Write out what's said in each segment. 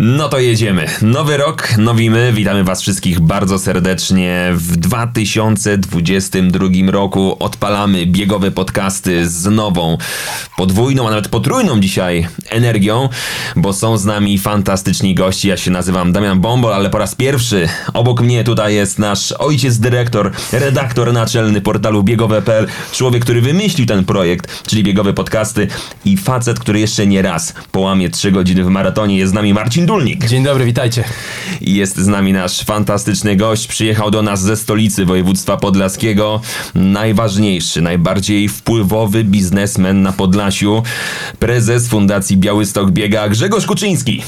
No to jedziemy. Nowy rok, nowimy. Witamy Was wszystkich bardzo serdecznie. W 2022 roku odpalamy biegowe podcasty z nową, podwójną, a nawet potrójną dzisiaj energią, bo są z nami fantastyczni gości. Ja się nazywam Damian Bombol, ale po raz pierwszy obok mnie tutaj jest nasz ojciec dyrektor, redaktor naczelny portalu biegowe.pl, człowiek, który wymyślił ten projekt, czyli biegowe podcasty i facet, który jeszcze nie raz połamie 3 godziny w maratonie. Jest z nami Marcin Dulnik. Dzień dobry, witajcie. Jest z nami nasz fantastyczny gość. Przyjechał do nas ze stolicy województwa podlaskiego. Najważniejszy, najbardziej wpływowy biznesmen na Podlasiu. Prezes Fundacji Białystok Biega Grzegorz Kuczyński.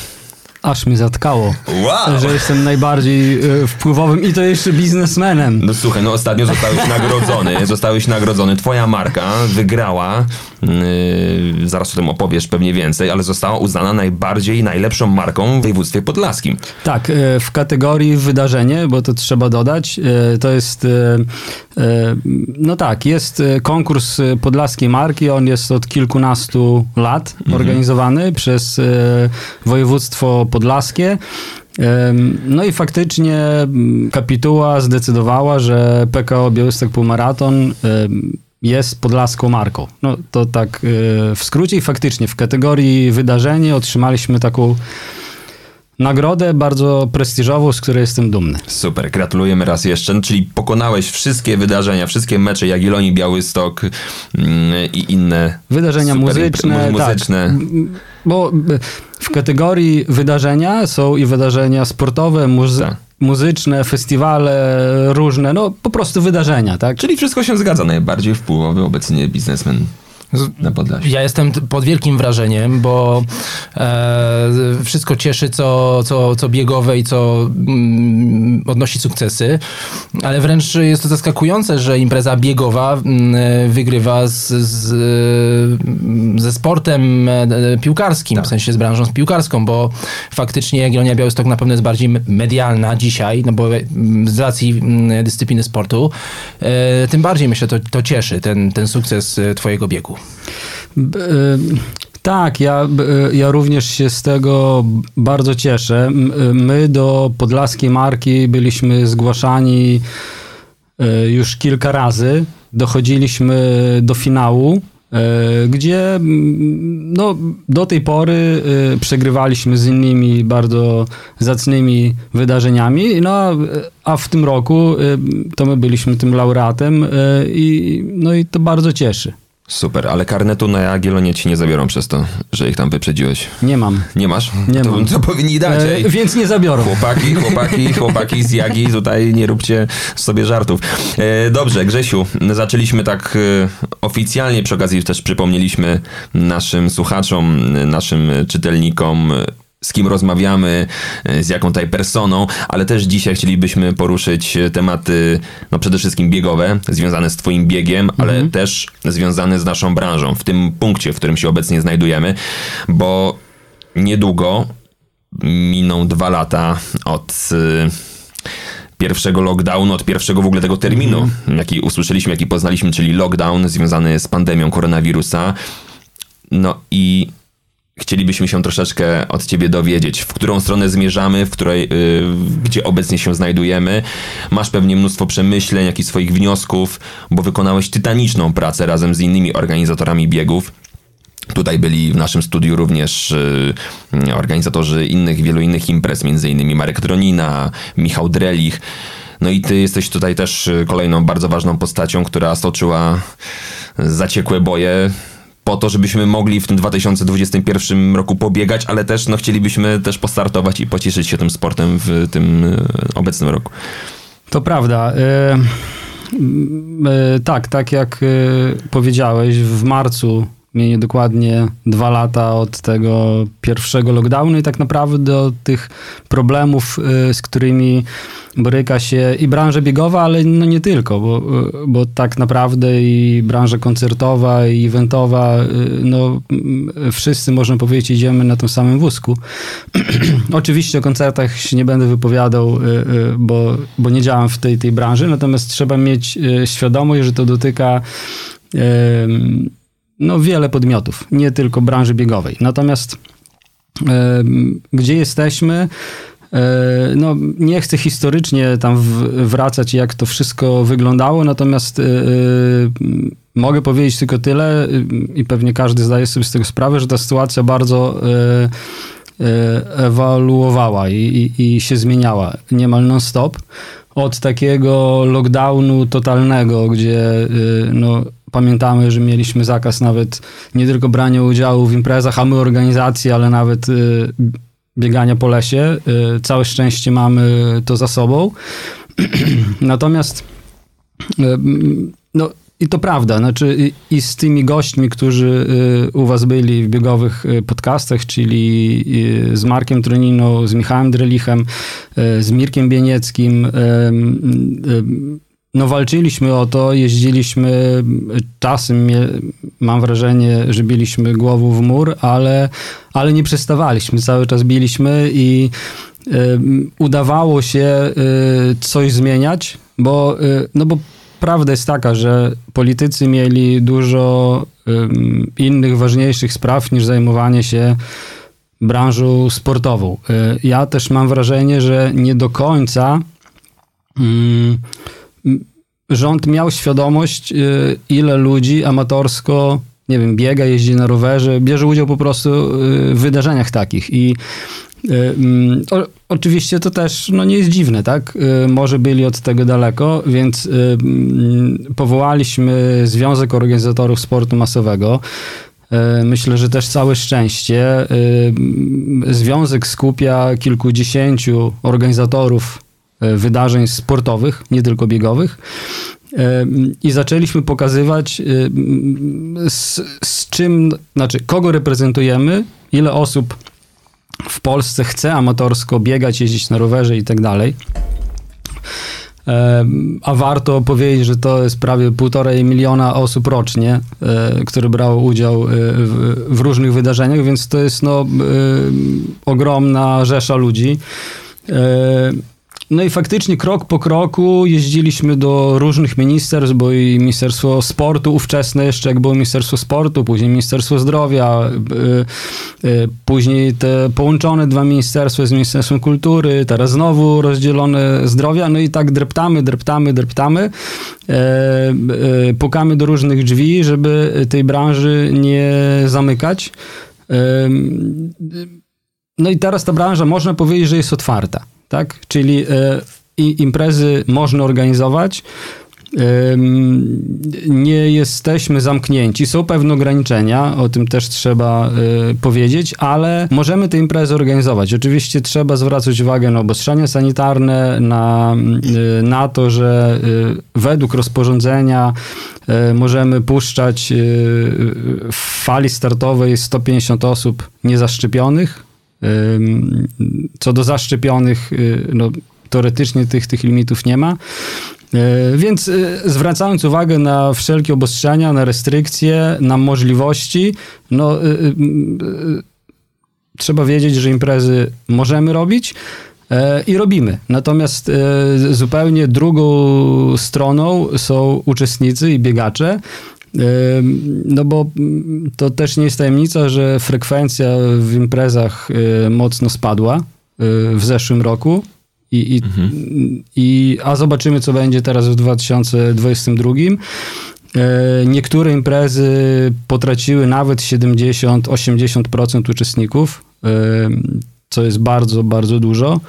Aż mi zatkało, Wow! że jestem najbardziej e, wpływowym i to jeszcze biznesmenem. No słuchaj, no ostatnio zostałeś nagrodzony, zostałeś nagrodzony. Twoja marka wygrała, yy, zaraz o tym opowiesz pewnie więcej, ale została uznana najbardziej, najlepszą marką w województwie podlaskim. Tak, e, w kategorii wydarzenie, bo to trzeba dodać, to jest, no tak, jest konkurs podlaskiej marki, on jest od kilkunastu lat organizowany przez województwo podlaskie. No i faktycznie mm, kapituła zdecydowała, że PKO Białystok Półmaraton jest podlaską marką. No to tak e, w skrócie i faktycznie w kategorii wydarzenie otrzymaliśmy taką nagrodę bardzo prestiżową, z której jestem dumny. Super, gratulujemy raz jeszcze. No, czyli pokonałeś wszystkie wydarzenia, wszystkie mecze Jagiellonii, Białystok mm, i inne Wydarzenia muzyczne, impre- muzyczne. Tak, bo w kategorii wydarzenia są i wydarzenia sportowe, muzy- Tak. muzyczne, festiwale różne, no po prostu wydarzenia, tak? Czyli wszystko się zgadza. Najbardziej wpływowy obecnie biznesmen na Podlasiu. Ja jestem pod wielkim wrażeniem, bo e, wszystko cieszy, co, co, co biegowe i co mm, odnosi sukcesy, ale wręcz jest to zaskakujące, że impreza biegowa mm, wygrywa z, z, e, ze sportem e, piłkarskim, w sensie z branżą piłkarską, bo faktycznie Jagiellonia Białystok na pewno jest bardziej me- medialna dzisiaj, no bo e, z racji mm, dyscypliny sportu, e, tym bardziej myślę, to, to cieszy ten, ten sukces e, twojego biegu. Y, Tak, ja, y, ja również się z tego bardzo cieszę. Y, My do podlaskiej marki byliśmy zgłaszani już kilka razy. Dochodziliśmy do finału, gdzie no, do tej pory przegrywaliśmy z innymi bardzo zacnymi wydarzeniami, no, a- w tym roku to my byliśmy tym laureatem i, no, i to bardzo cieszy. Super, ale karnetu na Jagiellonie ci nie zabiorą przez to, że ich tam wyprzedziłeś. Nie mam. Nie masz? Nie to, mam. to powinni dać. E, więc nie zabiorą. Chłopaki, chłopaki, chłopaki z Jagi, tutaj nie róbcie sobie żartów. E, dobrze, Grzesiu, zaczęliśmy tak e, oficjalnie, przy okazji też przypomnieliśmy naszym słuchaczom, naszym czytelnikom, z kim rozmawiamy, e, z jaką tutaj personą, ale też dzisiaj chcielibyśmy poruszyć e, tematy, no przede wszystkim biegowe, związane z twoim biegiem, ale też związane z naszą branżą, w tym punkcie, w którym się obecnie znajdujemy, bo niedługo miną dwa lata od y, pierwszego lockdownu, od pierwszego w ogóle tego terminu, jaki usłyszeliśmy, jaki poznaliśmy, czyli lockdown związany z pandemią koronawirusa. No i chcielibyśmy się troszeczkę od ciebie dowiedzieć, w którą stronę zmierzamy, w której, y, gdzie obecnie się znajdujemy. Masz pewnie mnóstwo przemyśleń, jak i swoich wniosków, bo wykonałeś tytaniczną pracę razem z innymi organizatorami biegów. Tutaj byli w naszym studiu również y, organizatorzy innych, wielu innych imprez, innymi Marek Tronina, Michał Drelich. No i ty jesteś tutaj też y, kolejną bardzo ważną postacią, która stoczyła zaciekłe boje po to, żebyśmy mogli w tym 2021 roku pobiegać, ale też no, chcielibyśmy też postartować i pocieszyć się tym sportem w tym y, obecnym roku. To prawda. E, e, tak, tak jak e, powiedziałeś, w marcu minie dokładnie dwa lata od tego pierwszego lockdownu i tak naprawdę od tych problemów, y, z którymi boryka się i branża biegowa, ale no nie tylko, bo, y, bo tak naprawdę i branża koncertowa i eventowa, y, no wszyscy można powiedzieć idziemy na tym samym wózku. Oczywiście o koncertach się nie będę wypowiadał, bo, bo nie działam w tej, tej branży, natomiast trzeba mieć świadomość, że to dotyka no, wiele podmiotów, nie tylko branży biegowej. Natomiast e, gdzie jesteśmy, e, no, nie chcę historycznie tam wracać, jak to wszystko wyglądało, natomiast e, mogę powiedzieć tylko tyle i pewnie każdy zdaje sobie z tego sprawę, że ta sytuacja bardzo ewaluowała i, i, i się zmieniała niemal non-stop. Od takiego lockdownu totalnego, gdzie no, Pamiętamy, że mieliśmy zakaz nawet nie tylko brania udziału w imprezach, a my organizacji, ale nawet y, biegania po lesie. Y, całe szczęście mamy to za sobą. Natomiast y, no, i to prawda, znaczy i, z tymi gośćmi, którzy u was byli w biegowych podcastach, czyli z Markiem Troniną, z Michałem Drelichem, z Mirkiem Bienieckim, no walczyliśmy o to, jeździliśmy, czasem mam wrażenie, że biliśmy głową w mur, ale, ale nie przestawaliśmy, cały czas biliśmy i y, udawało się y, coś zmieniać, bo, y, no bo prawda jest taka, że politycy mieli dużo innych, ważniejszych spraw niż zajmowanie się branżą sportową. Ja też mam wrażenie, że nie do końca rząd miał świadomość, y, ile ludzi amatorsko, nie wiem, biega, jeździ na rowerze, bierze udział po prostu y, w wydarzeniach takich. I y, mm, o, oczywiście to też no, nie jest dziwne, tak? Może byli od tego daleko, więc mm, powołaliśmy Związek Organizatorów Sportu Masowego. Myślę, że też całe szczęście. Związek skupia kilkudziesięciu organizatorów wydarzeń sportowych, nie tylko biegowych. E, I zaczęliśmy pokazywać, e, z, z czym, znaczy, kogo reprezentujemy, ile osób w Polsce chce amatorsko biegać, jeździć na rowerze i tak dalej. A warto powiedzieć, że to jest prawie półtorej miliona osób rocznie, które brało udział w różnych wydarzeniach, więc to jest no, ogromna rzesza ludzi. No i faktycznie krok po kroku jeździliśmy do różnych ministerstw, bo i Ministerstwo Sportu ówczesne jeszcze, jak było Ministerstwo Sportu, później Ministerstwo Zdrowia, y, y, później te połączone dwa ministerstwa z Ministerstwem Kultury, teraz znowu rozdzielone zdrowia, no i tak dreptamy, dreptamy, dreptamy, e, e, pukamy do różnych drzwi, żeby tej branży nie zamykać. No i teraz ta branża można powiedzieć, że jest otwarta tak? Czyli e, imprezy można organizować, nie jesteśmy zamknięci. Są pewne ograniczenia, o tym też trzeba e, powiedzieć, ale możemy te imprezy organizować. Oczywiście trzeba zwracać uwagę na obostrzenia sanitarne, na, e, na to, że według rozporządzenia możemy puszczać w fali startowej 150 osób niezaszczepionych co do zaszczepionych, y, no, teoretycznie tych, tych limitów nie ma. Y, więc y, zwracając uwagę na wszelkie obostrzenia, na restrykcje, na możliwości, no, trzeba wiedzieć, że imprezy możemy robić i robimy. Natomiast zupełnie drugą stroną są uczestnicy i biegacze, no bo to też nie jest tajemnica, że frekwencja w imprezach y, mocno spadła y, w zeszłym roku. I, i, mhm. i, a zobaczymy, co będzie teraz w 2022. E, niektóre imprezy potraciły nawet 70-80% uczestników, co jest bardzo, bardzo dużo.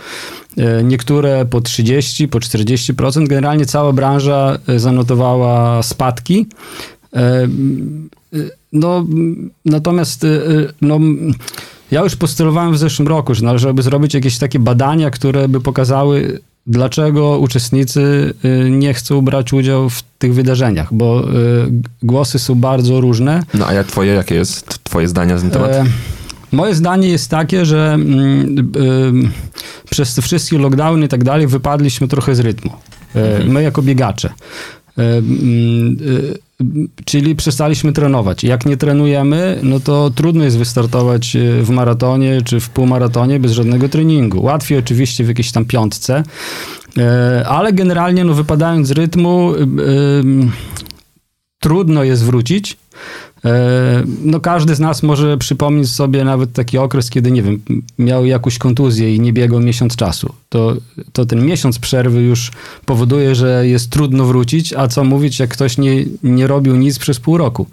Niektóre po 30, po 40%. Generalnie cała branża zanotowała spadki. No, natomiast e, no, ja już postulowałem w zeszłym roku, że należałoby zrobić jakieś takie badania, które by pokazały, dlaczego uczestnicy y, nie chcą brać udziału w tych wydarzeniach, bo y, głosy są bardzo różne. No a jak twoje, jakie jest twoje zdanie na ten temat? E, Moje zdanie jest takie, że mm, y, przez te wszystkie lockdowny i tak dalej wypadliśmy trochę z rytmu. E, My jako biegacze. E, y, Czyli przestaliśmy trenować. Jak nie trenujemy, no to trudno jest wystartować e, w maratonie czy w półmaratonie bez żadnego treningu. Łatwiej oczywiście w jakiejś tam piątce, e, ale generalnie no wypadając z rytmu, trudno jest wrócić. E, No każdy z nas może przypomnieć sobie nawet taki okres, kiedy, nie wiem, miał jakąś kontuzję i nie biegał miesiąc czasu. To, to ten miesiąc przerwy już powoduje, że jest trudno wrócić, a co mówić, jak ktoś nie, nie robił nic przez pół roku.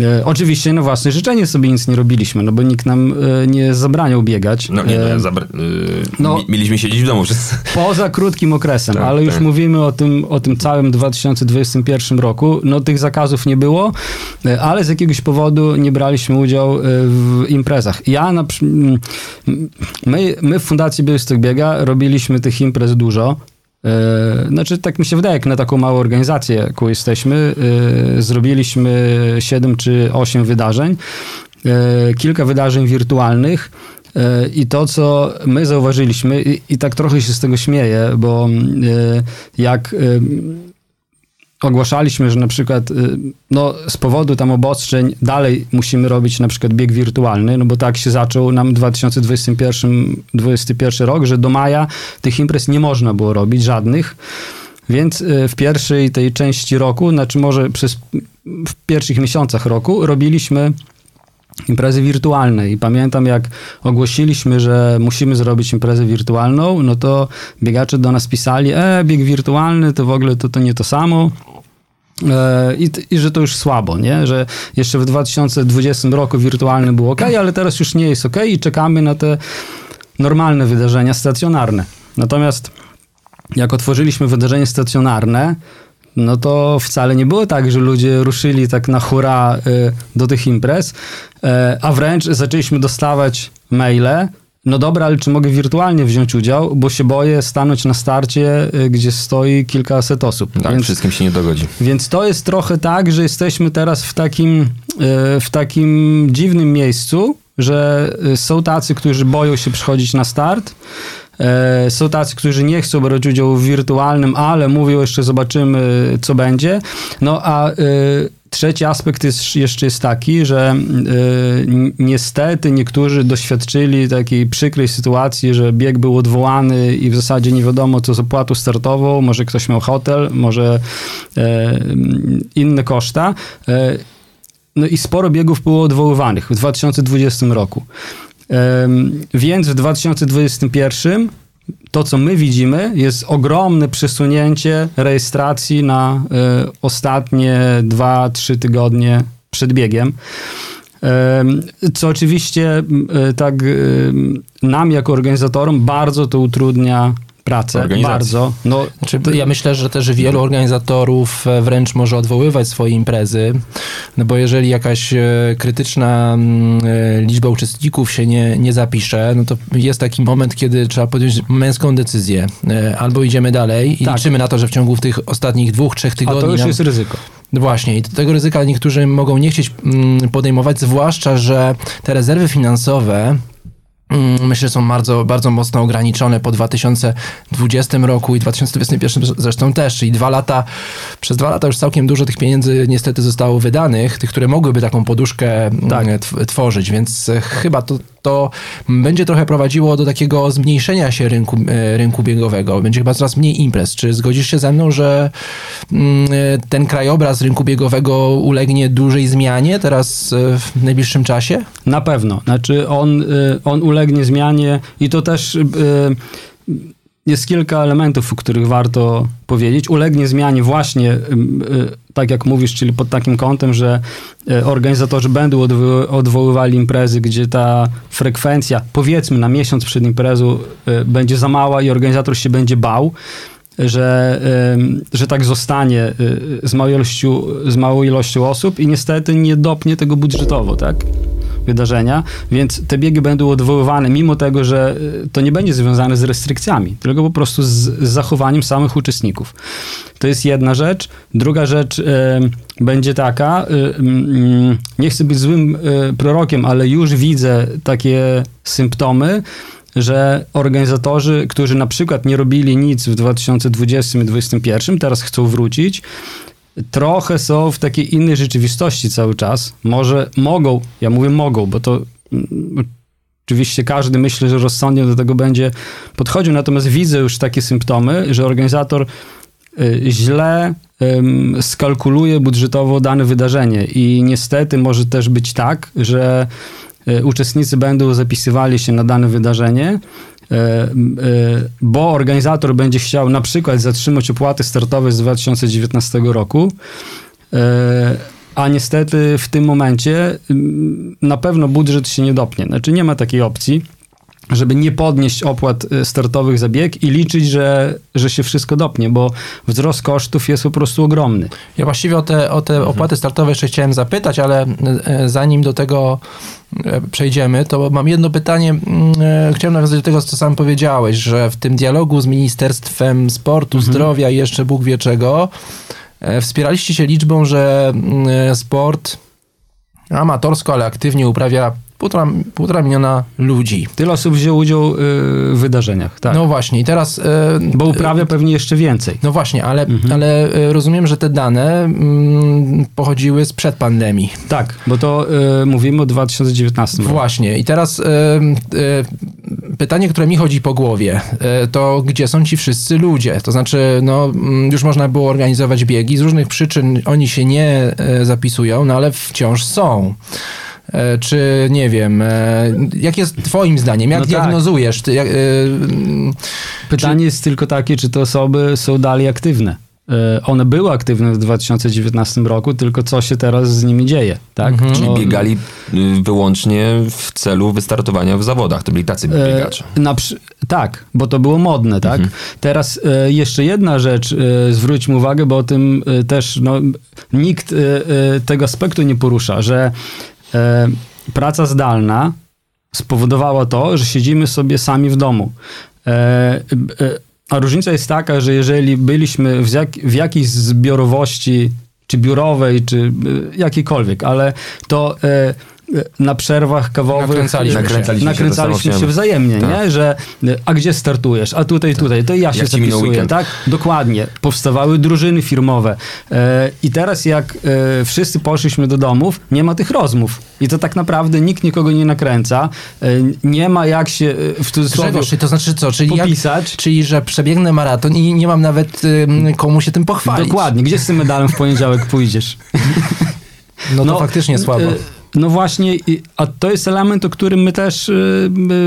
E, Oczywiście na własne życzenie sobie nic nie robiliśmy, no bo nikt nam e, nie zabraniał biegać. No nie, E, no, zabra- y, no- mi- mieliśmy siedzieć w domu wszyscy. Poza krótkim okresem, Tak, ale już tak. mówimy o tym, o tym całym 2021 roku. No tych zakazów nie było, e, ale z jakiegoś powodu nie braliśmy udziału e, w imprezach. Ja na, przy- m, my, my w Fundacji Białystok Biega robiliśmy tych imprez dużo. E, Znaczy, tak mi się wydaje, jak na taką małą organizację, jaką jesteśmy, e, zrobiliśmy 7 czy 8 wydarzeń, kilka wydarzeń wirtualnych. I to, co my zauważyliśmy, i, i tak trochę się z tego śmieję, bo jak ogłaszaliśmy, że na przykład y, no, z powodu tam obostrzeń dalej musimy robić na przykład bieg wirtualny, no bo tak się zaczął nam 2021 21 rok, że do maja tych imprez nie można było robić żadnych. Więc y, w pierwszej tej części roku, znaczy może przez w pierwszych miesiącach roku robiliśmy imprezy wirtualne i pamiętam jak ogłosiliśmy, że musimy zrobić imprezę wirtualną, no to biegacze do nas pisali, e, bieg wirtualny to w ogóle to, to nie to samo. E, I, I że to już słabo, nie? Że jeszcze w 2020 roku wirtualny był ok, ale teraz już nie jest ok i czekamy na te normalne wydarzenia stacjonarne. Natomiast jak otworzyliśmy wydarzenie stacjonarne, no to wcale nie było tak, że ludzie ruszyli tak na hura y, do tych imprez, y, a wręcz zaczęliśmy dostawać maile, no dobra, ale czy mogę wirtualnie wziąć udział, bo się boję stanąć na starcie, y, gdzie stoi kilkaset osób. Tak, Więc wszystkim się nie dogodzi. więc to jest trochę tak, że jesteśmy teraz w takim, w takim dziwnym miejscu, że są tacy, którzy boją się przychodzić na start. E, Są tacy, którzy nie chcą brać udziału w wirtualnym, ale mówią jeszcze zobaczymy, co będzie. No a e, trzeci aspekt jest, jeszcze jest taki, że e, ni- niestety niektórzy doświadczyli takiej przykrej sytuacji, że bieg był odwołany i w zasadzie nie wiadomo, co z opłatą startową. Może ktoś miał hotel, może inne koszta. No i sporo biegów było odwoływanych w 2020 roku. Więc w 2021 to, co my widzimy, jest ogromne przesunięcie rejestracji na e, ostatnie 2-3 tygodnie przed biegiem. Em, Co oczywiście e, tak nam jako organizatorom bardzo to utrudnia pracę. Bardzo. No, Znaczy, ja myślę, że też wielu organizatorów e, wręcz może odwoływać swoje imprezy, no bo jeżeli jakaś e, krytyczna mm, e, liczba uczestników się nie, nie zapisze, no to jest taki moment, kiedy trzeba podjąć męską decyzję. Albo idziemy dalej i Tak. liczymy na to, że w ciągu tych ostatnich dwóch, trzech a tygodni... to już jest ryzyko. no Właśnie, i do tego ryzyka niektórzy mogą nie chcieć mm, podejmować, zwłaszcza, że te rezerwy finansowe myślę, że są bardzo, bardzo mocno ograniczone po 2020 roku i 2021 zresztą też, czyli dwa lata, przez dwa lata już całkiem dużo tych pieniędzy niestety zostało wydanych, tych, które mogłyby taką poduszkę mm, Tak. tw- tworzyć, więc chyba to, to będzie trochę prowadziło do takiego zmniejszenia się rynku, e, rynku biegowego. Będzie chyba coraz mniej imprez. Czy zgodzisz się ze mną, że mm, e, ten krajobraz rynku biegowego ulegnie dużej zmianie teraz e, w najbliższym czasie? Na pewno. Znaczy on, on ulegnie zmianie i to też jest kilka elementów, o których warto powiedzieć. Ulegnie zmianie właśnie, tak jak mówisz, czyli pod takim kątem, że y, organizatorzy będą odwo- odwoływali imprezy, gdzie ta frekwencja, powiedzmy na miesiąc przed imprezą, y, będzie za mała i organizator się będzie bał że, że tak zostanie y, z małą, ilością, z małą ilością osób i niestety nie dopnie tego budżetowo, tak? Wydarzenia, więc te biegi będą odwoływane, mimo tego, że y, to nie będzie związane z restrykcjami, tylko po prostu z, z zachowaniem samych uczestników. To jest jedna rzecz. Druga rzecz y, będzie taka, y, y, nie chcę być złym y, prorokiem, ale już widzę takie symptomy, że organizatorzy, którzy na przykład nie robili nic w 2020 i 2021, teraz chcą wrócić, trochę są w takiej innej rzeczywistości cały czas. Może mogą, ja mówię mogą, bo to mm, oczywiście każdy myślę, że rozsądnie do tego będzie podchodził, natomiast widzę już takie symptomy, że organizator y, źle skalkuluje budżetowo dane wydarzenie i niestety może też być tak, że y, uczestnicy będą zapisywali się na dane wydarzenie, bo organizator będzie chciał na przykład zatrzymać opłaty startowe z 2019 roku, y, a niestety w tym momencie na pewno budżet się nie dopnie. Znaczy nie ma takiej opcji, żeby nie podnieść opłat y, startowych za bieg i liczyć, że, że się wszystko dopnie, bo wzrost kosztów jest po prostu ogromny. Ja właściwie o te, o te opłaty startowe jeszcze chciałem zapytać, ale e, zanim do tego przejdziemy, to mam jedno pytanie. Mm, Chciałem nawiązać do tego, co sam powiedziałeś, że w tym dialogu z Ministerstwem Sportu, Zdrowia i jeszcze Bóg wie czego, e, wspieraliście się liczbą, że mm, sport amatorsko, ale aktywnie uprawia półtora, półtora miliona ludzi. Tyle osób wzięło udział y, w wydarzeniach, tak. No właśnie, i teraz... e, bo uprawia pewnie jeszcze więcej. No właśnie, ale, Mhm. ale e, rozumiem, że te dane mm, pochodziły sprzed pandemii. Tak, bo to y, mówimy o 2019 roku. Właśnie. I teraz e, e, pytanie, które mi chodzi po głowie, e, to gdzie są ci wszyscy ludzie? To znaczy, no, mm, już można było organizować biegi, z różnych przyczyn oni się nie e, zapisują, no ale wciąż są. E, Czy nie wiem, e, jak jest Twoim zdaniem, jak No tak. diagnozujesz? Jak, mm, Pytanie jest tylko takie, czy te osoby są dalej aktywne. One były aktywne w 2019 roku, tylko co się teraz z nimi dzieje, tak? Czyli No, biegali y, wyłącznie w celu wystartowania w zawodach. To byli tacy biegacze. Na, przy- tak, bo to było modne, tak? Teraz e, jeszcze jedna rzecz, e, zwróćmy uwagę, bo o tym też no, nikt tego aspektu nie porusza, że praca zdalna spowodowała to, że siedzimy sobie sami w domu. E, e, a różnica jest taka, że jeżeli byliśmy w, jak, w jakiejś zbiorowości, czy biurowej, czy e, jakiejkolwiek, ale to e, e, na przerwach kawowych Nakręcaliśmy się. Nakręcaliśmy się, nakręcaliśmy się wzajemnie, Tak. nie? Że e, a gdzie startujesz? A tutaj, tutaj, to ja się Jak minął zapisuję, tak? Dokładnie. Powstawały drużyny firmowe. E, I teraz jak e, wszyscy poszliśmy do domów, nie ma tych rozmów. I to tak naprawdę nikt nikogo nie nakręca. E, nie ma jak się w cudzysłowie Grzegorz, to znaczy co? Czyli, jak, popisać. czyli że przebiegnę maraton i nie mam nawet komu się tym pochwalić. Dokładnie. Gdzie z tym medalem w poniedziałek pójdziesz? No to faktycznie słabo. No właśnie, a to jest element, o którym my też e,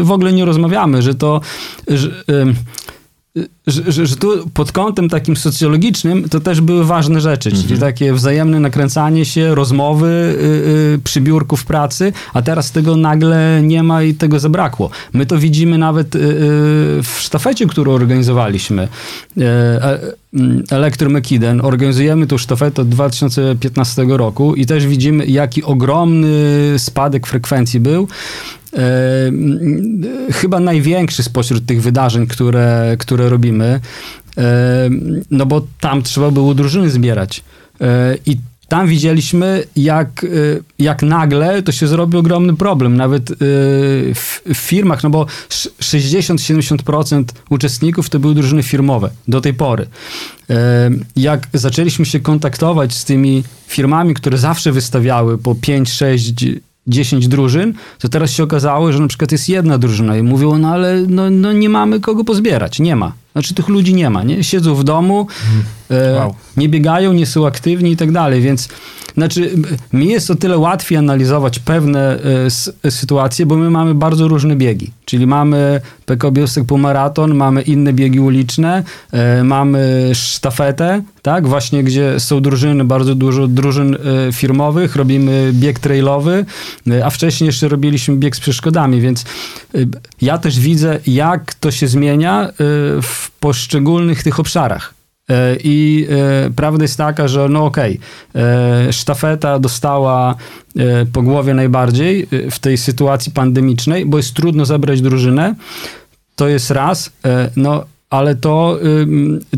w ogóle nie rozmawiamy, że to, że, em, że, że, że tu pod kątem takim socjologicznym to też były ważne rzeczy, czyli takie wzajemne nakręcanie się, rozmowy y, y, przy biurku w pracy, a teraz tego nagle nie ma i tego zabrakło. My to widzimy nawet y, y, w sztafecie, którą organizowaliśmy. E, e, mm, Elektromekiden. Organizujemy tą sztafetę od 2015 roku i też widzimy, jaki ogromny spadek frekwencji był. E, mm, chyba największy spośród tych wydarzeń, które, które robimy, E, no bo tam trzeba było drużyny zbierać. E, I tam widzieliśmy, jak, e, jak nagle to się zrobi ogromny problem. Nawet w, firmach, no bo sz- 60-70% uczestników to były drużyny firmowe do tej pory. Jak zaczęliśmy się kontaktować z tymi firmami, które zawsze wystawiały po 5, 6, 10 drużyn, to teraz się okazało, że na przykład jest jedna drużyna i mówią, no ale no, no nie mamy kogo pozbierać. Nie ma. Znaczy tych ludzi nie ma, nie? Siedzą w domu, e, Wow. nie biegają, nie są aktywni i tak dalej, więc znaczy mi jest o tyle łatwiej analizować pewne s- sytuacje, bo my mamy bardzo różne biegi. Czyli mamy PK Biosek półmaraton, mamy inne biegi uliczne, e, mamy sztafetę, tak, właśnie gdzie są drużyny, bardzo dużo drużyn e, firmowych, robimy bieg trailowy, a wcześniej jeszcze robiliśmy bieg z przeszkodami, więc ja też widzę, jak to się zmienia w poszczególnych tych obszarach. E, I e, prawda jest taka, że no okej, okay, sztafeta dostała e, po głowie najbardziej e, w tej sytuacji pandemicznej, bo jest trudno zebrać drużynę. To jest raz. E, no, ale to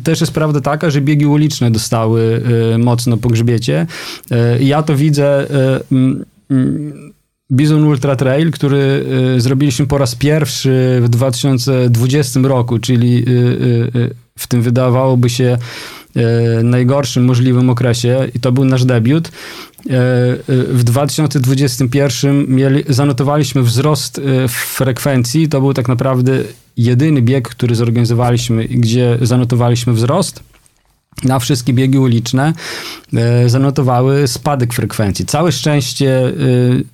też jest prawda taka, że biegi uliczne dostały mocno po grzbiecie. Ja to widzę. Bizon Ultra Trail, który zrobiliśmy po raz pierwszy w 2020 roku, czyli w tym wydawałoby się najgorszym możliwym okresie i to był nasz debiut. W 2021 mieli, zanotowaliśmy wzrost frekwencji. To był tak naprawdę jedyny bieg, który zorganizowaliśmy, gdzie zanotowaliśmy wzrost na wszystkie biegi uliczne e, zanotowały spadek frekwencji. Całe szczęście, e,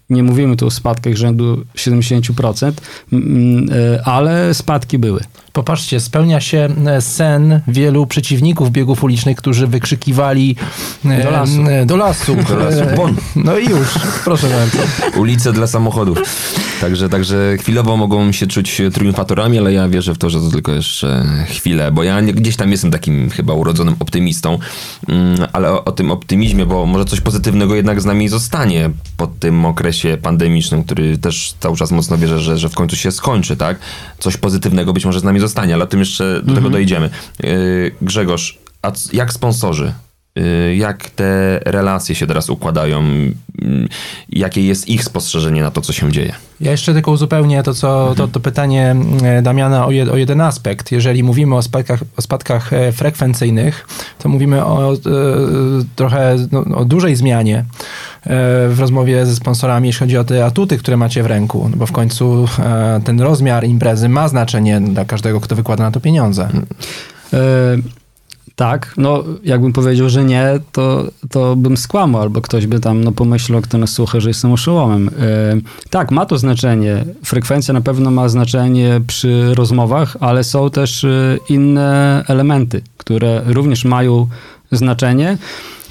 nie mówimy tu o spadkach rzędu 70%, e, ale spadki były. Popatrzcie, spełnia się sen wielu przeciwników biegów ulicznych, którzy wykrzykiwali do lasu. Do lasu. Do lasu. Bon. No i już, proszę bardzo. Ulice dla samochodów. Także, także chwilowo mogą się czuć triumfatorami, ale ja wierzę w to, że to tylko jeszcze chwilę, bo ja gdzieś tam jestem takim chyba urodzonym optymistą, mm, ale o, o tym optymizmie, bo może coś pozytywnego jednak z nami zostanie po tym okresie pandemicznym, który też cały czas mocno wierzę, że, że w końcu się skończy, tak? Coś pozytywnego być może z nami zostanie, ale o tym jeszcze do tego mhm. dojdziemy. Yy, Grzegorz, a jak sponsorzy? Y, jak te relacje się teraz układają, y, jakie jest ich spostrzeżenie na to, co się dzieje. Ja jeszcze tylko uzupełnię to, co, mhm. to, to pytanie e, Damiana o, jed, o jeden aspekt. Jeżeli mówimy o spadkach, o spadkach e, frekwencyjnych, to mówimy o e, trochę no, o dużej zmianie e, w rozmowie ze sponsorami, jeśli chodzi o te atuty, które macie w ręku, no bo w końcu e, ten rozmiar imprezy ma znaczenie dla każdego, kto wykłada na to pieniądze. E tak, no jakbym powiedział, że nie, to, to bym skłamał, albo ktoś by tam no, pomyślał, kto nas słucha, że jestem oszołomem. E, tak, ma to znaczenie. Frekwencja na pewno ma znaczenie przy rozmowach, ale są też e, inne elementy, które również mają znaczenie.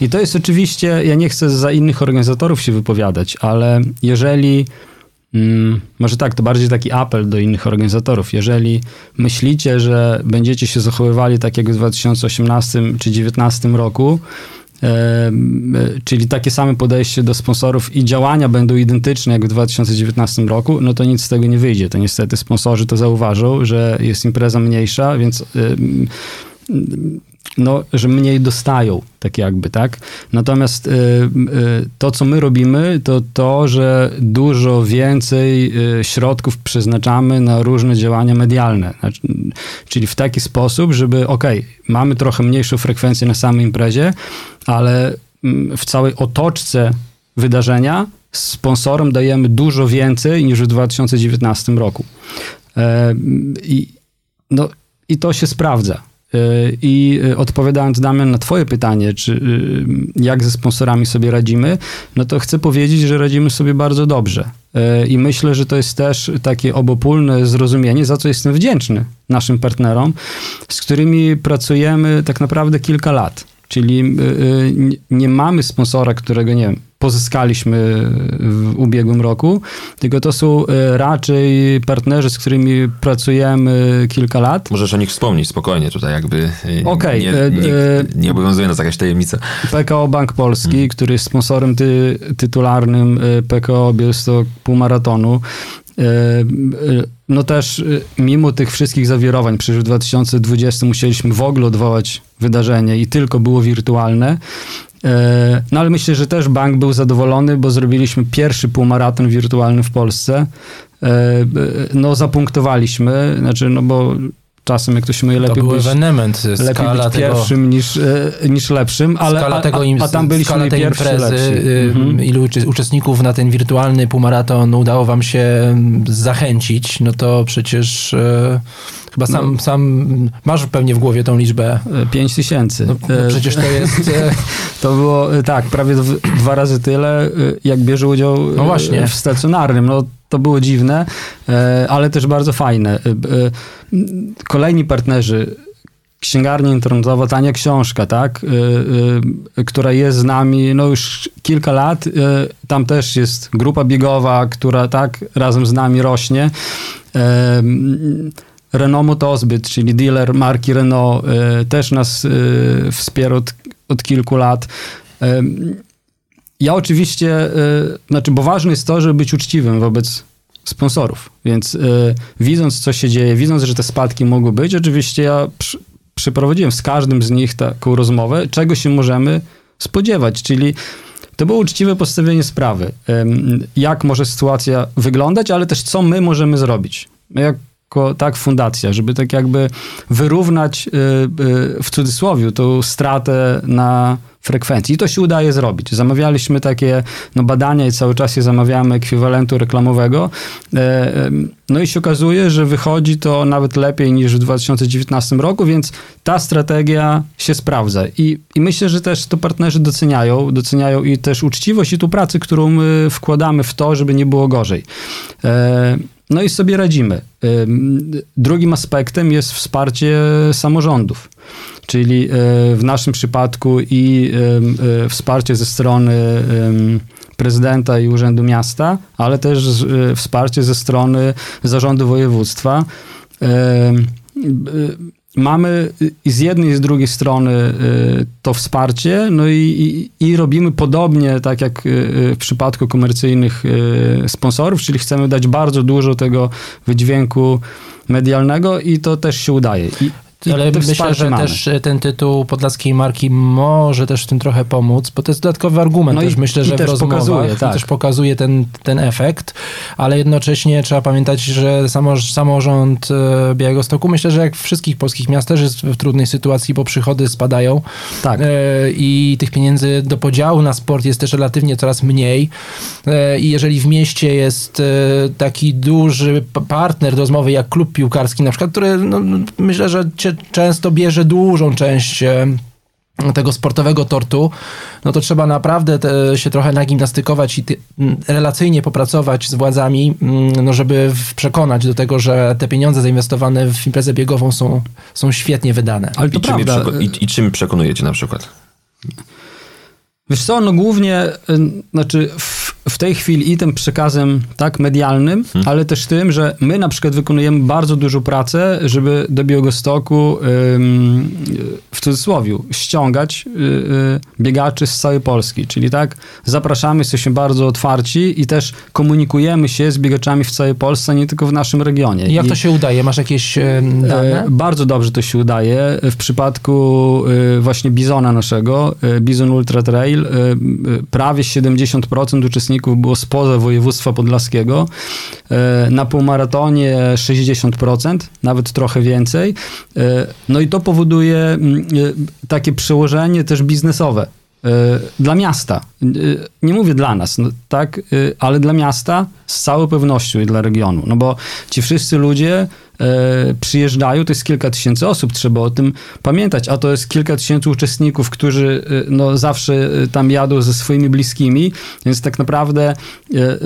I to jest oczywiście, ja nie chcę za innych organizatorów się wypowiadać, ale jeżeli może tak, to bardziej taki apel do innych organizatorów. Jeżeli myślicie, że będziecie się zachowywali tak jak w 2018 czy 2019 roku, e, czyli takie same podejście do sponsorów i działania będą identyczne jak w 2019 roku, no to nic z tego nie wyjdzie. To niestety sponsorzy to zauważą, że jest impreza mniejsza, więc no, że mniej dostają, tak jakby, tak? Natomiast y, y, to, co my robimy, to to, że dużo więcej y, środków przeznaczamy na różne działania medialne. Znaczy, czyli w taki sposób, żeby, ok, mamy trochę mniejszą frekwencję na samej imprezie, ale mm, w całej otoczce wydarzenia sponsorom dajemy dużo więcej niż w 2019 roku. E, I, no, i to się sprawdza. Y, I y, odpowiadając, Damian, na Twoje pytanie, czy y, jak ze sponsorami sobie radzimy, no to chcę powiedzieć, że radzimy sobie bardzo dobrze. I myślę, że to jest też takie obopólne zrozumienie, za co jestem wdzięczny naszym partnerom, z którymi pracujemy tak naprawdę kilka lat. Czyli nie mamy sponsora, którego nie wiem, pozyskaliśmy w ubiegłym roku, tylko to są e, raczej partnerzy, z którymi pracujemy kilka lat. Możesz o nich wspomnieć spokojnie tutaj jakby okay. nie, nie, nie obowiązuje nas jakaś tajemnica. PKO Bank Polski, hmm. który jest sponsorem ty, tytularnym PKO Białystok Półmaratonu, no też mimo tych wszystkich zawirowań, przecież w 2020 musieliśmy w ogóle odwołać wydarzenie i tylko było wirtualne, E, no ale myślę, że też bank był zadowolony, bo zrobiliśmy pierwszy półmaraton wirtualny w Polsce. No zapunktowaliśmy, znaczy no bo czasem jak to się mówi, lepiej to być, ewenement, lepiej być pierwszym niż, e, niż lepszym, ale skala tego im, a, a tam byliśmy skala tej imprezy, lepszy. Mhm. ilu uczestników na ten wirtualny półmaraton udało wam się zachęcić, no to przecież Chyba sam, no. sam masz pewnie w głowie tą liczbę. 5 tysięcy. No, no przecież to jest... E, to było, e, tak, prawie dwa razy tyle, e, jak bierze udział no właśnie. w stacjonarnym. No, to było dziwne, ale też bardzo fajne. Kolejni partnerzy księgarnia internetowa, tania książka, tak, która jest z nami no już kilka lat. tam też jest grupa biegowa, która tak razem z nami rośnie Renault Motozbyt, czyli dealer marki Renault, e, też nas e, wspiera od, od kilku lat. E, Ja oczywiście, znaczy, bo ważne jest to, żeby być uczciwym wobec sponsorów, więc widząc, co się dzieje, widząc, że te spadki mogą być, oczywiście ja przy, przeprowadziłem z każdym z nich taką rozmowę, czego się możemy spodziewać, czyli to było uczciwe postawienie sprawy, jak może sytuacja wyglądać, ale też co my możemy zrobić. My jako tak fundacja, żeby tak jakby wyrównać y, y, w cudzysłowie tą stratę na frekwencji. I to się udaje zrobić. Zamawialiśmy takie no, badania i cały czas je zamawiamy ekwiwalentu reklamowego. E, no i się okazuje, że wychodzi to nawet lepiej niż w 2019 roku, więc ta strategia się sprawdza. I, I myślę, że też to partnerzy doceniają. Doceniają i też uczciwość i tu pracę, którą my wkładamy w to, żeby nie było gorzej. E, no i sobie radzimy. Drugim aspektem jest wsparcie samorządów, czyli y, w naszym przypadku i y, wsparcie ze strony prezydenta i Urzędu Miasta, ale też y, wsparcie ze strony zarządu województwa. Y, Mamy i z jednej i z drugiej strony y, to wsparcie, no i, i, i robimy podobnie, tak jak y, w przypadku komercyjnych y, sponsorów, czyli chcemy dać bardzo dużo tego wydźwięku medialnego i to też się udaje. I Ale myślę, że mamy. też e, ten tytuł podlaskiej marki może też w tym trochę pomóc, bo to jest dodatkowy argument No i- też myślę, i że w też rozmowach pokazuje, i tak. też pokazuje ten, ten efekt, ale jednocześnie trzeba pamiętać, że samo, samorząd e, Białegostoku myślę, że jak w wszystkich polskich miastach też jest w trudnej sytuacji, bo przychody spadają Tak. e, i tych pieniędzy do podziału na sport jest też relatywnie coraz mniej i jeżeli w mieście jest taki duży partner do rozmowy jak klub piłkarski na przykład, który no, myślę, że cie- często bierze dużą część e, tego sportowego tortu, no to trzeba naprawdę te, się trochę nagimnastykować i ty, relacyjnie popracować z władzami, no żeby przekonać do tego, że te pieniądze zainwestowane w imprezę biegową są, są świetnie wydane. Ale to I czym, i, I czym przekonujecie na przykład? Wiesz co, no głównie, y, znaczy w, w tej chwili i tym przekazem tak medialnym, ale też tym, że my na przykład wykonujemy bardzo dużą pracę, żeby do Białegostoku ym, w cudzysłowie ściągać y, y, biegaczy z całej Polski, czyli tak zapraszamy, jesteśmy bardzo otwarci i też komunikujemy się z biegaczami w całej Polsce, nie tylko w naszym regionie. I jak I- to się udaje? Masz jakieś e, dane? E, Bardzo dobrze to się udaje. W przypadku e, właśnie Bizona naszego, e, Bizon Ultra Trail, e, e, prawie 70% uczestników było spoza województwa podlaskiego. E, Na półmaratonie 60%, nawet trochę więcej. No i to powoduje mm, takie przełożenie też biznesowe dla miasta. Nie mówię dla nas, no, tak, ale dla miasta z całą pewnością i dla regionu. No bo ci wszyscy ludzie przyjeżdżają, to jest kilka tysięcy osób, trzeba o tym pamiętać, a to jest kilka tysięcy uczestników, którzy e, no, zawsze e, tam jadą ze swoimi bliskimi, więc tak naprawdę e, e,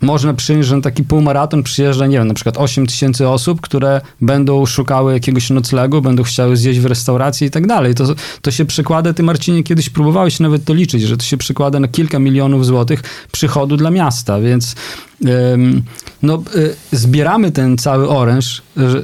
można przyjąć, że na taki półmaraton przyjeżdża, nie wiem, na przykład 8 tysięcy osób, które będą szukały jakiegoś noclegu, będą chciały zjeść w restauracji i tak dalej. To, to się przekłada, ty Marcinie kiedyś próbowałeś nawet to liczyć, że to się przekłada na kilka milionów złotych przychodu dla miasta, więc no, y, zbieramy ten cały oręż, że,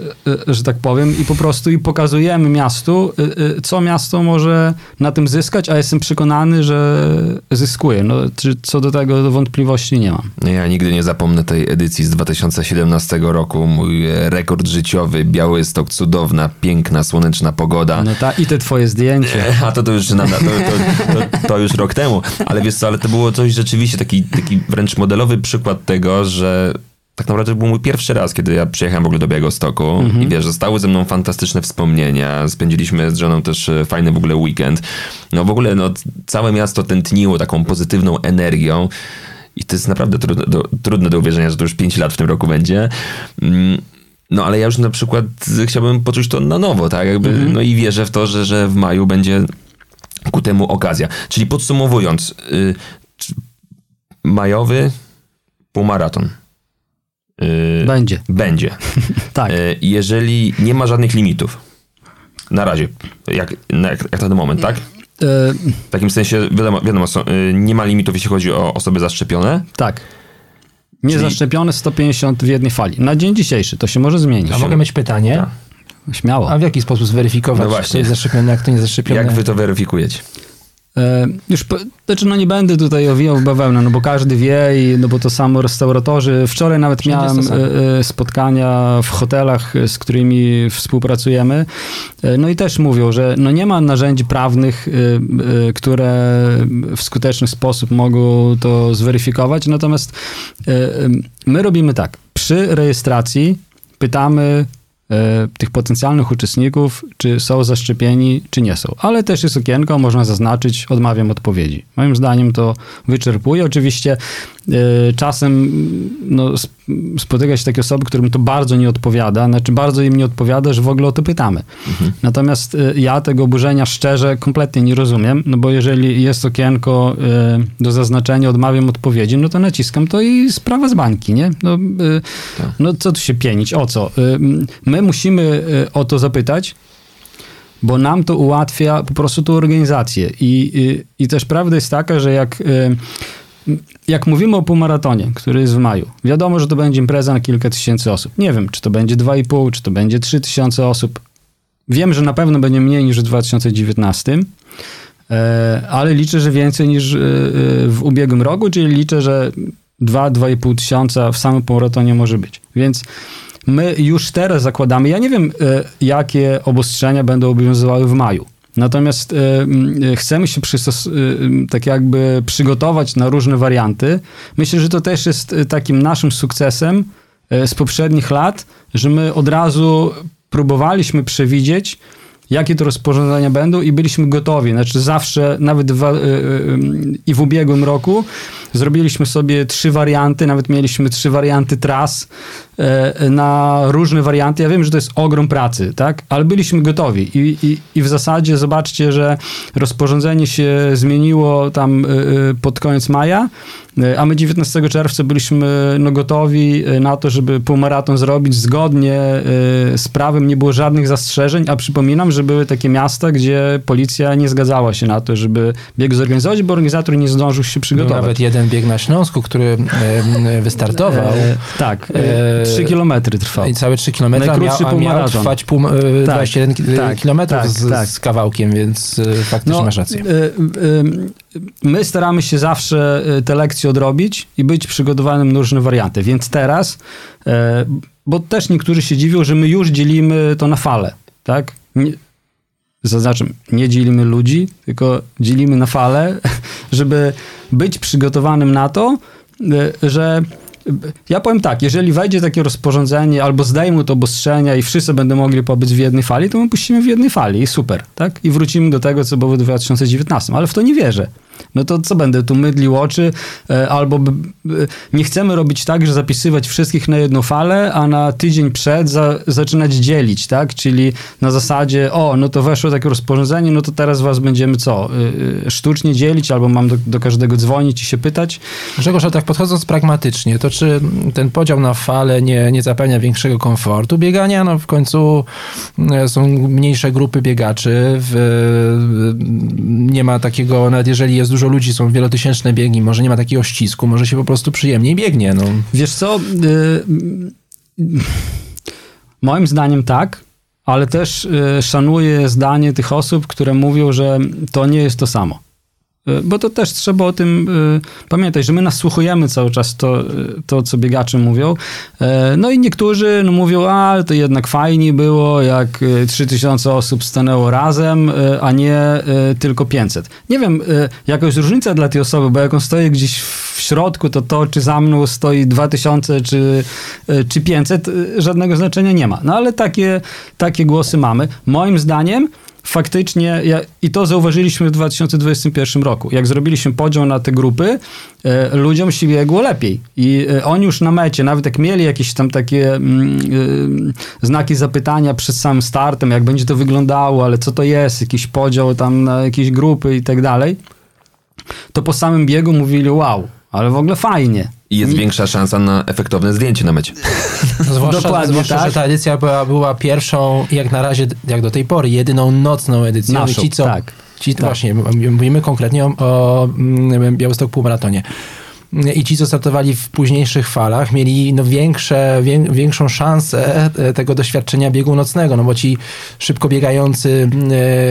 y, że tak powiem, i po prostu i pokazujemy miastu, y, y, co miasto może na tym zyskać, a jestem przekonany, że zyskuje. No, czy co do tego wątpliwości nie mam. No Ja nigdy nie zapomnę tej edycji z 2017 roku. Mój e, rekord życiowy, Białystok, cudowna, piękna, słoneczna pogoda. No ta, I te twoje zdjęcie. A to, to, już, na, to, to, to już rok temu. Ale wiesz co, ale to było coś rzeczywiście, taki, taki wręcz modelowy przykład tego, że tak naprawdę to był mój pierwszy raz, kiedy ja przyjechałem w ogóle do Białegostoku i wiesz, zostały ze mną fantastyczne wspomnienia, spędziliśmy z żoną też e, fajny w ogóle weekend. No w ogóle no, całe miasto tętniło taką pozytywną energią i to jest naprawdę trudne do, trudne do uwierzenia, że to już 5 lat w tym roku będzie. Mm, No ale ja już na przykład chciałbym poczuć to na nowo, tak? Jakby, No i wierzę w to, że, że w maju będzie ku temu okazja. Czyli podsumowując, y, czy- majowy półmaraton. Y, Będzie. Będzie. Tak. Y, jeżeli nie ma żadnych limitów. Na razie, jak, na, jak, jak na ten moment, tak? E, W takim sensie, wiadomo, wiadomo są, y, nie ma limitów, jeśli chodzi o osoby zaszczepione. tak. Niezaszczepione 150 w jednej fali. Na dzień dzisiejszy to się może zmienić. A mogę mieć pytanie? Tak. Śmiało. A w jaki sposób zweryfikować, No właśnie. kto jest zaszczepiony, a kto nie zaszczepiony? Jak wy to weryfikujecie? E, Już, znaczy no nie będę tutaj owijał w bawełnę, no bo każdy wie i no bo to samo restauratorzy. Wczoraj nawet Wszędzie miałem e, e, spotkania w hotelach, z którymi współpracujemy. No i też mówią, że no nie ma narzędzi prawnych, które w skuteczny sposób mogą to zweryfikować. Natomiast my robimy tak. Przy rejestracji pytamy tych potencjalnych uczestników, czy są zaszczepieni, czy nie są. Ale też jest okienko, można zaznaczyć, odmawiam odpowiedzi. Moim zdaniem to wyczerpuje. Oczywiście e, czasem no, sp- spotyka się takie osoby, którym to bardzo nie odpowiada, znaczy bardzo im nie odpowiada, że w ogóle o to pytamy. Natomiast e, ja tego oburzenia szczerze kompletnie nie rozumiem, no bo jeżeli jest okienko e, do zaznaczenia, odmawiam odpowiedzi, no to naciskam to i sprawa z bańki, nie? No, e, no co tu się pienić, o co? E, m, My musimy e, o to zapytać, bo nam to ułatwia po prostu tą organizację. I, i, i też prawda jest taka, że jak, e, jak mówimy o półmaratonie, który jest w maju, wiadomo, że to będzie impreza na kilka tysięcy osób. Nie wiem, czy to będzie 2,5, czy to będzie 3 tysiące osób. Wiem, że na pewno będzie mniej niż w 2019, e, ale liczę, że więcej niż w ubiegłym roku, czyli liczę, że 2-2,5 tysiąca w samym półmaratonie może być. Więc my już teraz zakładamy, ja nie wiem, e, jakie obostrzenia będą obowiązywały w maju. Natomiast e, e, chcemy się tak jakby przygotować na różne warianty. Myślę, że to też jest takim naszym sukcesem z poprzednich lat, że my od razu próbowaliśmy przewidzieć, jakie to rozporządzenia będą i byliśmy gotowi. Znaczy zawsze, nawet w, y, y, i w ubiegłym roku zrobiliśmy sobie trzy warianty, nawet mieliśmy trzy warianty tras e, na różne warianty. Ja wiem, że to jest ogrom pracy, tak? Ale byliśmy gotowi i, i, i w zasadzie zobaczcie, że rozporządzenie się zmieniło tam pod koniec maja, a my 19 czerwca byliśmy no, gotowi y, na to, żeby półmaraton zrobić zgodnie z prawem, nie było żadnych zastrzeżeń, a przypominam, że były takie miasta, gdzie policja nie zgadzała się na to, żeby bieg zorganizować, bo organizator nie zdążył się Był przygotować. nawet jeden bieg na Śląsku, który e, wystartował. E, tak, E, e, 3 kilometry trwał. I całe 3 km, a miał, Najkrótszy miał półmaraton. trwać pół, e, 21 ki- tak, kilometrów tak, z, tak. z kawałkiem, więc e, faktycznie masz rację. My staramy się zawsze y, te lekcje odrobić i być przygotowanym na różne warianty. Więc teraz, y, bo też niektórzy się dziwią, że my już dzielimy to na fale, tak? Zaznaczam, nie dzielimy ludzi, tylko dzielimy na fale, żeby być przygotowanym na to, y, że ja powiem tak, jeżeli wejdzie takie rozporządzenie albo zdejmą to obostrzenia i wszyscy będą mogli pobyć w jednej fali, to my puścimy w jednej fali i super, tak? I wrócimy do tego, co było w 2019, ale w to nie wierzę. No to co będę tu mydlił oczy, e, albo nie chcemy robić tak, że zapisywać wszystkich na jedną falę, a na tydzień przed za, zaczynać dzielić, tak? Czyli na zasadzie, o, no to weszło takie rozporządzenie, no to teraz was będziemy co, y, y, sztucznie dzielić, albo mam do, do każdego dzwonić i się pytać. Grzegorz, a tak podchodząc pragmatycznie, to czy ten podział na fale nie, nie zapewnia większego komfortu biegania? No w końcu e, są mniejsze grupy biegaczy, w, nie ma takiego, nawet jeżeli jest dużo ludzi, są wielotysięczne biegi, może nie ma takiego ścisku, może się po prostu przyjemniej biegnie. No. Wiesz co, y, moim zdaniem tak, ale też y, szanuję zdanie tych osób, które mówią, że to nie jest to samo. Y, Bo to też trzeba o tym y, pamiętać, że my nasłuchujemy cały czas to, y, to co biegacze mówią. No i niektórzy no, mówią, a to jednak fajnie było, jak y, 3000 osób stanęło razem, a nie tylko 500. Nie wiem, jaka jest różnica dla tej osoby, bo jak on stoi gdzieś w środku, to to, czy za mną stoi 2000, czy, czy 500, y, żadnego znaczenia nie ma. No ale takie, takie głosy mamy. Moim zdaniem faktycznie, ja, i to zauważyliśmy w 2021 roku, jak zrobiliśmy podział na te grupy, e, ludziom się biegło lepiej. I e, oni już na mecie, nawet jak mieli jakieś tam takie e, znaki zapytania przed samym startem, jak będzie to wyglądało, ale co to jest, jakiś podział tam na jakieś grupy i tak dalej, to po samym biegu mówili wow, ale w ogóle fajnie. I jest większa szansa na efektowne zdjęcie na mecie. Zwłaszcza, Dokładnie zwłaszcza tak. że ta edycja była, była pierwszą, jak na razie, jak do tej pory, jedyną nocną edycją. Naszą, I ci, co, tak. Ci, Tak. Właśnie, mówimy konkretnie o, o mm, Białystok Półmaratonie. I ci, co startowali w późniejszych falach, mieli no, większe, wię, większą szansę e, tego doświadczenia biegu nocnego, no bo ci szybko biegający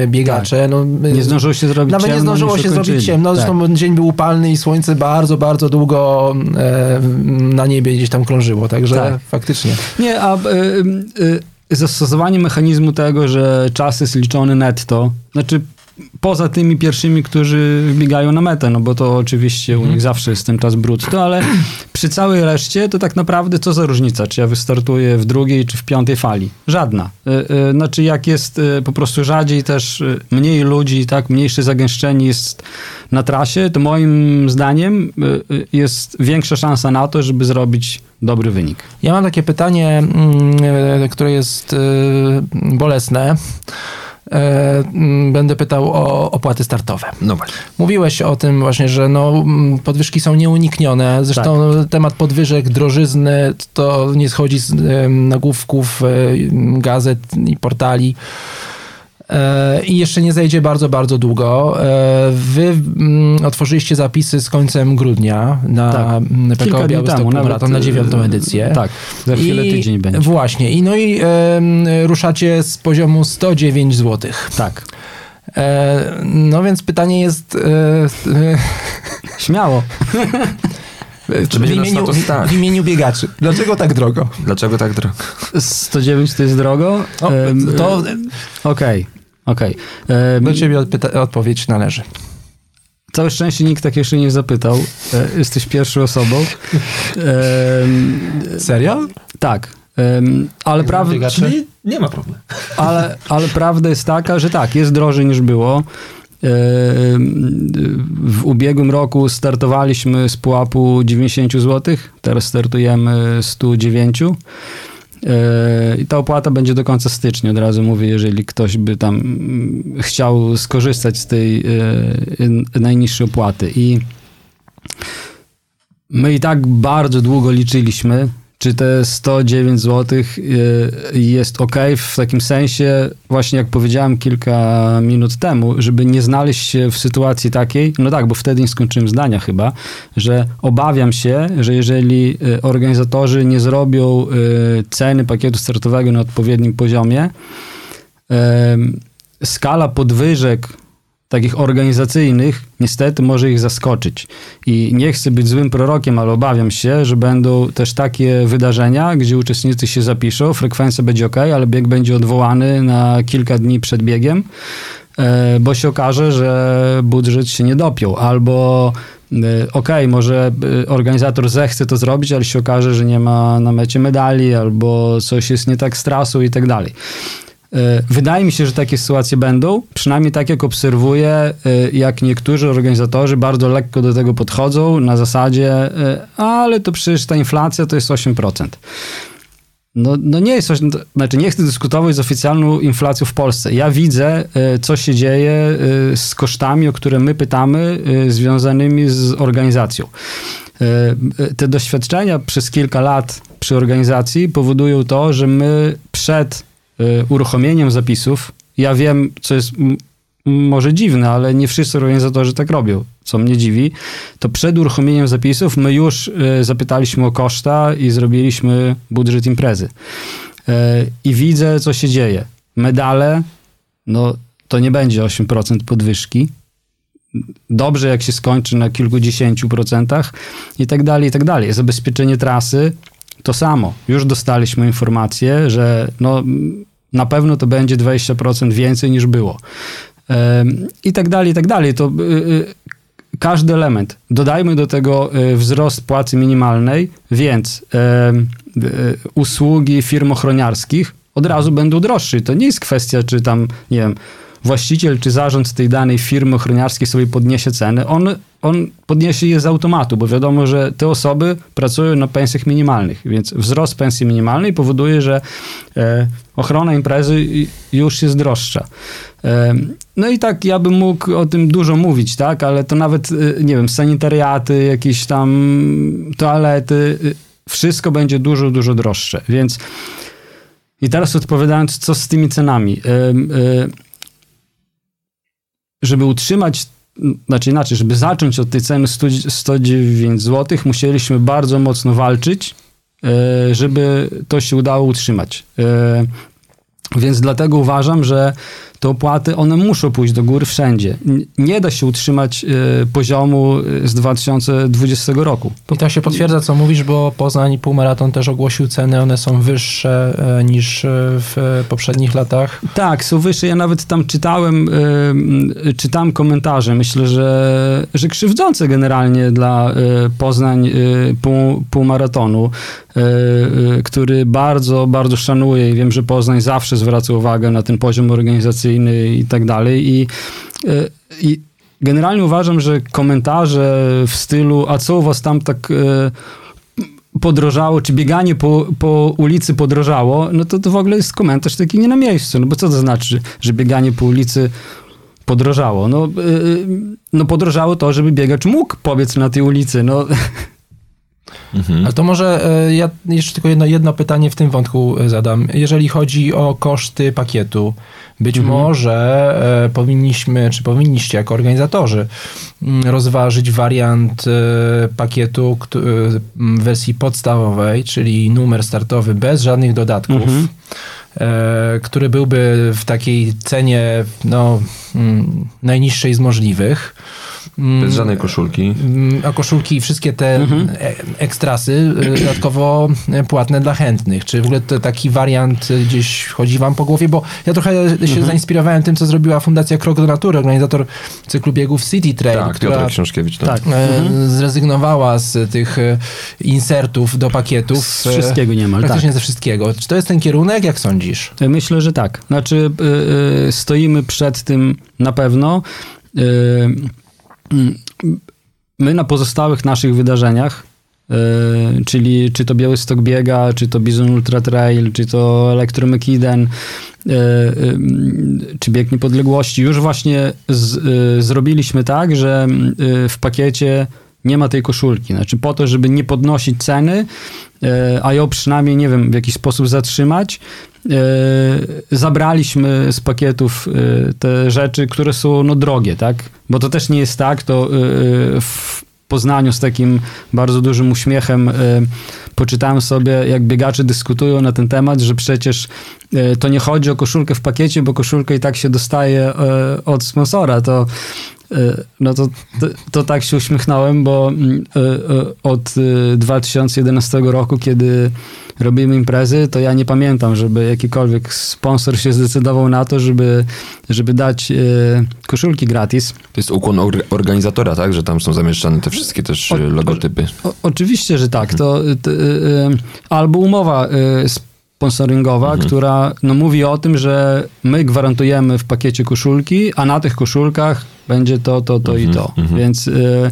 e, biegacze, tak. no, nie zdążyło się zrobić nawet ciemno, nie zdążyło się zrobić ciemno, tak. zresztą dzień był upalny i słońce bardzo, bardzo długo e, na niebie gdzieś tam krążyło, także tak. faktycznie. Nie, a... Y, y, zastosowanie mechanizmu tego, że czas jest liczony netto, znaczy poza tymi pierwszymi, którzy biegają na metę, no bo to oczywiście u nich mhm. zawsze jest ten czas brutto, ale przy całej reszcie to tak naprawdę co za różnica, czy ja wystartuję w drugiej, czy w piątej fali? Żadna. E, e, znaczy jak jest e, po prostu rzadziej też mniej ludzi, tak, mniejsze zagęszczenie jest na trasie, to moim zdaniem jest większa szansa na to, żeby zrobić dobry wynik. Ja mam takie pytanie, mm, które jest bolesne. E, będę pytał o opłaty startowe. No właśnie. Mówiłeś o tym właśnie, że no, podwyżki są nieuniknione. Zresztą tak. temat podwyżek, drożyzny to nie schodzi z nagłówków e, gazet i portali. E, i jeszcze nie zajdzie bardzo, bardzo długo. E, wy mm, otworzyliście zapisy z końcem grudnia na tak. PKO Białystok Maraton na dziewiątą edycję. Tak, za chwilę I tydzień będzie. Właśnie. I no i e, ruszacie z poziomu 109 zł. Tak. E, no więc pytanie jest... E, Śmiało. Czy w, imieniu, w imieniu biegaczy. Dlaczego tak drogo? Dlaczego tak drogo? 109 to jest drogo? O, to... Okej. Okay. Okej. Okay. Do ciebie odpowiedź należy. Całe szczęście nikt tak jeszcze nie zapytał. E, jesteś pierwszą osobą. Serio? Tak. ale prawda... Czyli nie ma problemu. Ale, ale prawda jest taka, że tak, jest drożej niż było. W ubiegłym roku startowaliśmy z pułapu 90 zł, teraz startujemy 109 i ta opłata będzie do końca stycznia, od razu mówię, jeżeli ktoś by tam mm, chciał skorzystać z tej e, najniższej opłaty. I my i tak bardzo długo liczyliśmy, czy te 109 zł y, jest ok w takim sensie, właśnie jak powiedziałem kilka minut temu, żeby nie znaleźć się w sytuacji takiej, no tak, bo wtedy nie skończyłem zdania chyba, że obawiam się, że jeżeli y, organizatorzy nie zrobią y, ceny pakietu startowego na odpowiednim poziomie, skala podwyżek takich organizacyjnych, niestety może ich zaskoczyć. I nie chcę być złym prorokiem, ale obawiam się, że będą też takie wydarzenia, gdzie uczestnicy się zapiszą, frekwencja będzie ok, ale bieg będzie odwołany na kilka dni przed biegiem, e, bo się okaże, że budżet się nie dopiął, albo e, okay, może e, organizator zechce to zrobić, ale się okaże, że nie ma na mecie medali, albo coś jest nie tak z trasą i tak dalej. E, wydaje mi się, że takie sytuacje będą, przynajmniej tak jak obserwuję, e, jak niektórzy organizatorzy bardzo lekko do tego podchodzą na zasadzie, e, ale to przecież ta inflacja to jest 8%. No, no nie jest, znaczy nie chcę dyskutować z oficjalną inflacją w Polsce. Ja widzę, co się dzieje z kosztami, o które my pytamy, związanymi z organizacją. Te doświadczenia przez kilka lat przy organizacji powodują to, że my przed uruchomieniem zapisów. Ja wiem, co jest może dziwne, ale nie wszyscy organizatorzy tak robią, co mnie dziwi. To przed uruchomieniem zapisów my już y, zapytaliśmy o koszta i zrobiliśmy budżet imprezy. Y, I widzę, co się dzieje. Medale, no to nie będzie 8% podwyżki. Dobrze, jak się skończy na kilkudziesięciu procentach i tak dalej, i tak dalej. Zabezpieczenie trasy to samo. Już dostaliśmy informację, że no, na pewno to będzie 20% więcej niż było. I tak dalej, i tak dalej. To y, y, każdy element. Dodajmy do tego y, wzrost płacy minimalnej, więc usługi firm ochroniarskich od razu będą droższe. To nie jest kwestia, czy tam, nie wiem, właściciel czy zarząd tej danej firmy ochroniarskiej sobie podniesie ceny, on, on podniesie je z automatu, bo wiadomo, że te osoby pracują na pensjach minimalnych, więc wzrost pensji minimalnej powoduje, że e, ochrona imprezy już jest droższa. E, no i tak ja bym mógł o tym dużo mówić, tak, ale to nawet, e, nie wiem, sanitariaty, jakieś tam toalety, wszystko będzie dużo, dużo droższe, więc i teraz odpowiadając, co z tymi cenami. Żeby utrzymać znaczy inaczej, żeby zacząć od tej ceny 100, 109 zł, musieliśmy bardzo mocno walczyć, e, żeby to się udało utrzymać. E, więc dlatego uważam, że te opłaty, one muszą pójść do góry wszędzie. Nie da się utrzymać y, poziomu z 2020 roku. I to się potwierdza, co mówisz, bo Poznań Półmaraton też ogłosił ceny, one są wyższe e, niż e, w poprzednich latach. Tak, są wyższe. Ja nawet tam czytałem, y, czytam komentarze, myślę, że, że krzywdzące generalnie dla y, Poznań pół, półmaratonu, który bardzo, bardzo szanuję i wiem, że Poznań zawsze zwraca uwagę na ten poziom organizacyjny i tak dalej. I, e, I generalnie uważam, że komentarze w stylu, a co u was tam tak e, podrożało, czy bieganie po, po ulicy podrożało, no to to w ogóle jest komentarz taki nie na miejscu. No bo co to znaczy, że bieganie po ulicy podrożało? No, e, no podrożało to, żeby biegacz mógł pobiec na tej ulicy. No. Mhm. Ale to może ja jeszcze tylko jedno, jedno pytanie w tym wątku zadam. Jeżeli chodzi o koszty pakietu, być mhm. może e, powinniśmy, czy powinniście jako organizatorzy mm, rozważyć wariant e, pakietu e, w wersji podstawowej, czyli numer startowy bez żadnych dodatków. Mhm e, który byłby w takiej cenie no, mm, najniższej z możliwych. Mm, Bez żadnej koszulki. Mm, a koszulki i wszystkie te mhm. E, ekstrasy e, dodatkowo płatne dla chętnych. Czy w ogóle to taki wariant gdzieś chodzi wam po głowie? Bo ja trochę się mhm. zainspirowałem tym, co zrobiła Fundacja Krok do Natury, organizator cyklu biegów City Trail. Tak, która, Piotr Książkiewicz. Tak. tak e, mhm. Zrezygnowała z tych insertów do pakietów. Z wszystkiego niemal, Praktycznie tak. ze wszystkiego. Czy to jest ten kierunek? Jak sądzisz? Myślę, że tak. Znaczy stoimy przed tym na pewno. Mm, my na pozostałych naszych wydarzeniach, yy, czyli czy to Białystok Biega, czy to Bizon Ultra Trail, czy to Elektromekiden, yy, yy, czy Bieg Niepodległości, już właśnie z, zrobiliśmy tak, że w pakiecie nie ma tej koszulki. Znaczy po to, żeby nie podnosić ceny, a ją przynajmniej, nie wiem, w jakiś sposób zatrzymać, zabraliśmy z pakietów te rzeczy, które są no, drogie, tak? Bo to też nie jest tak, to w Poznaniu z takim bardzo dużym uśmiechem poczytałem sobie, jak biegacze dyskutują na ten temat, że przecież to nie chodzi o koszulkę w pakiecie, bo koszulkę i tak się dostaje od sponsora. To no to, to, to, tak się uśmiechnąłem, bo od 2011 roku, kiedy robimy imprezy, to ja nie pamiętam, żeby jakikolwiek sponsor się zdecydował na to, żeby, żeby dać e, koszulki gratis. To jest ukłon organizatora, tak? Że tam są zamieszczane te wszystkie też o, e, logotypy. O, oczywiście, że tak. To, to e, albo umowa sponsoringowa, mhm. która no, mówi o tym, że my gwarantujemy w pakiecie koszulki, a na tych koszulkach będzie to, to, to mhm. i to. Mhm. Więc y,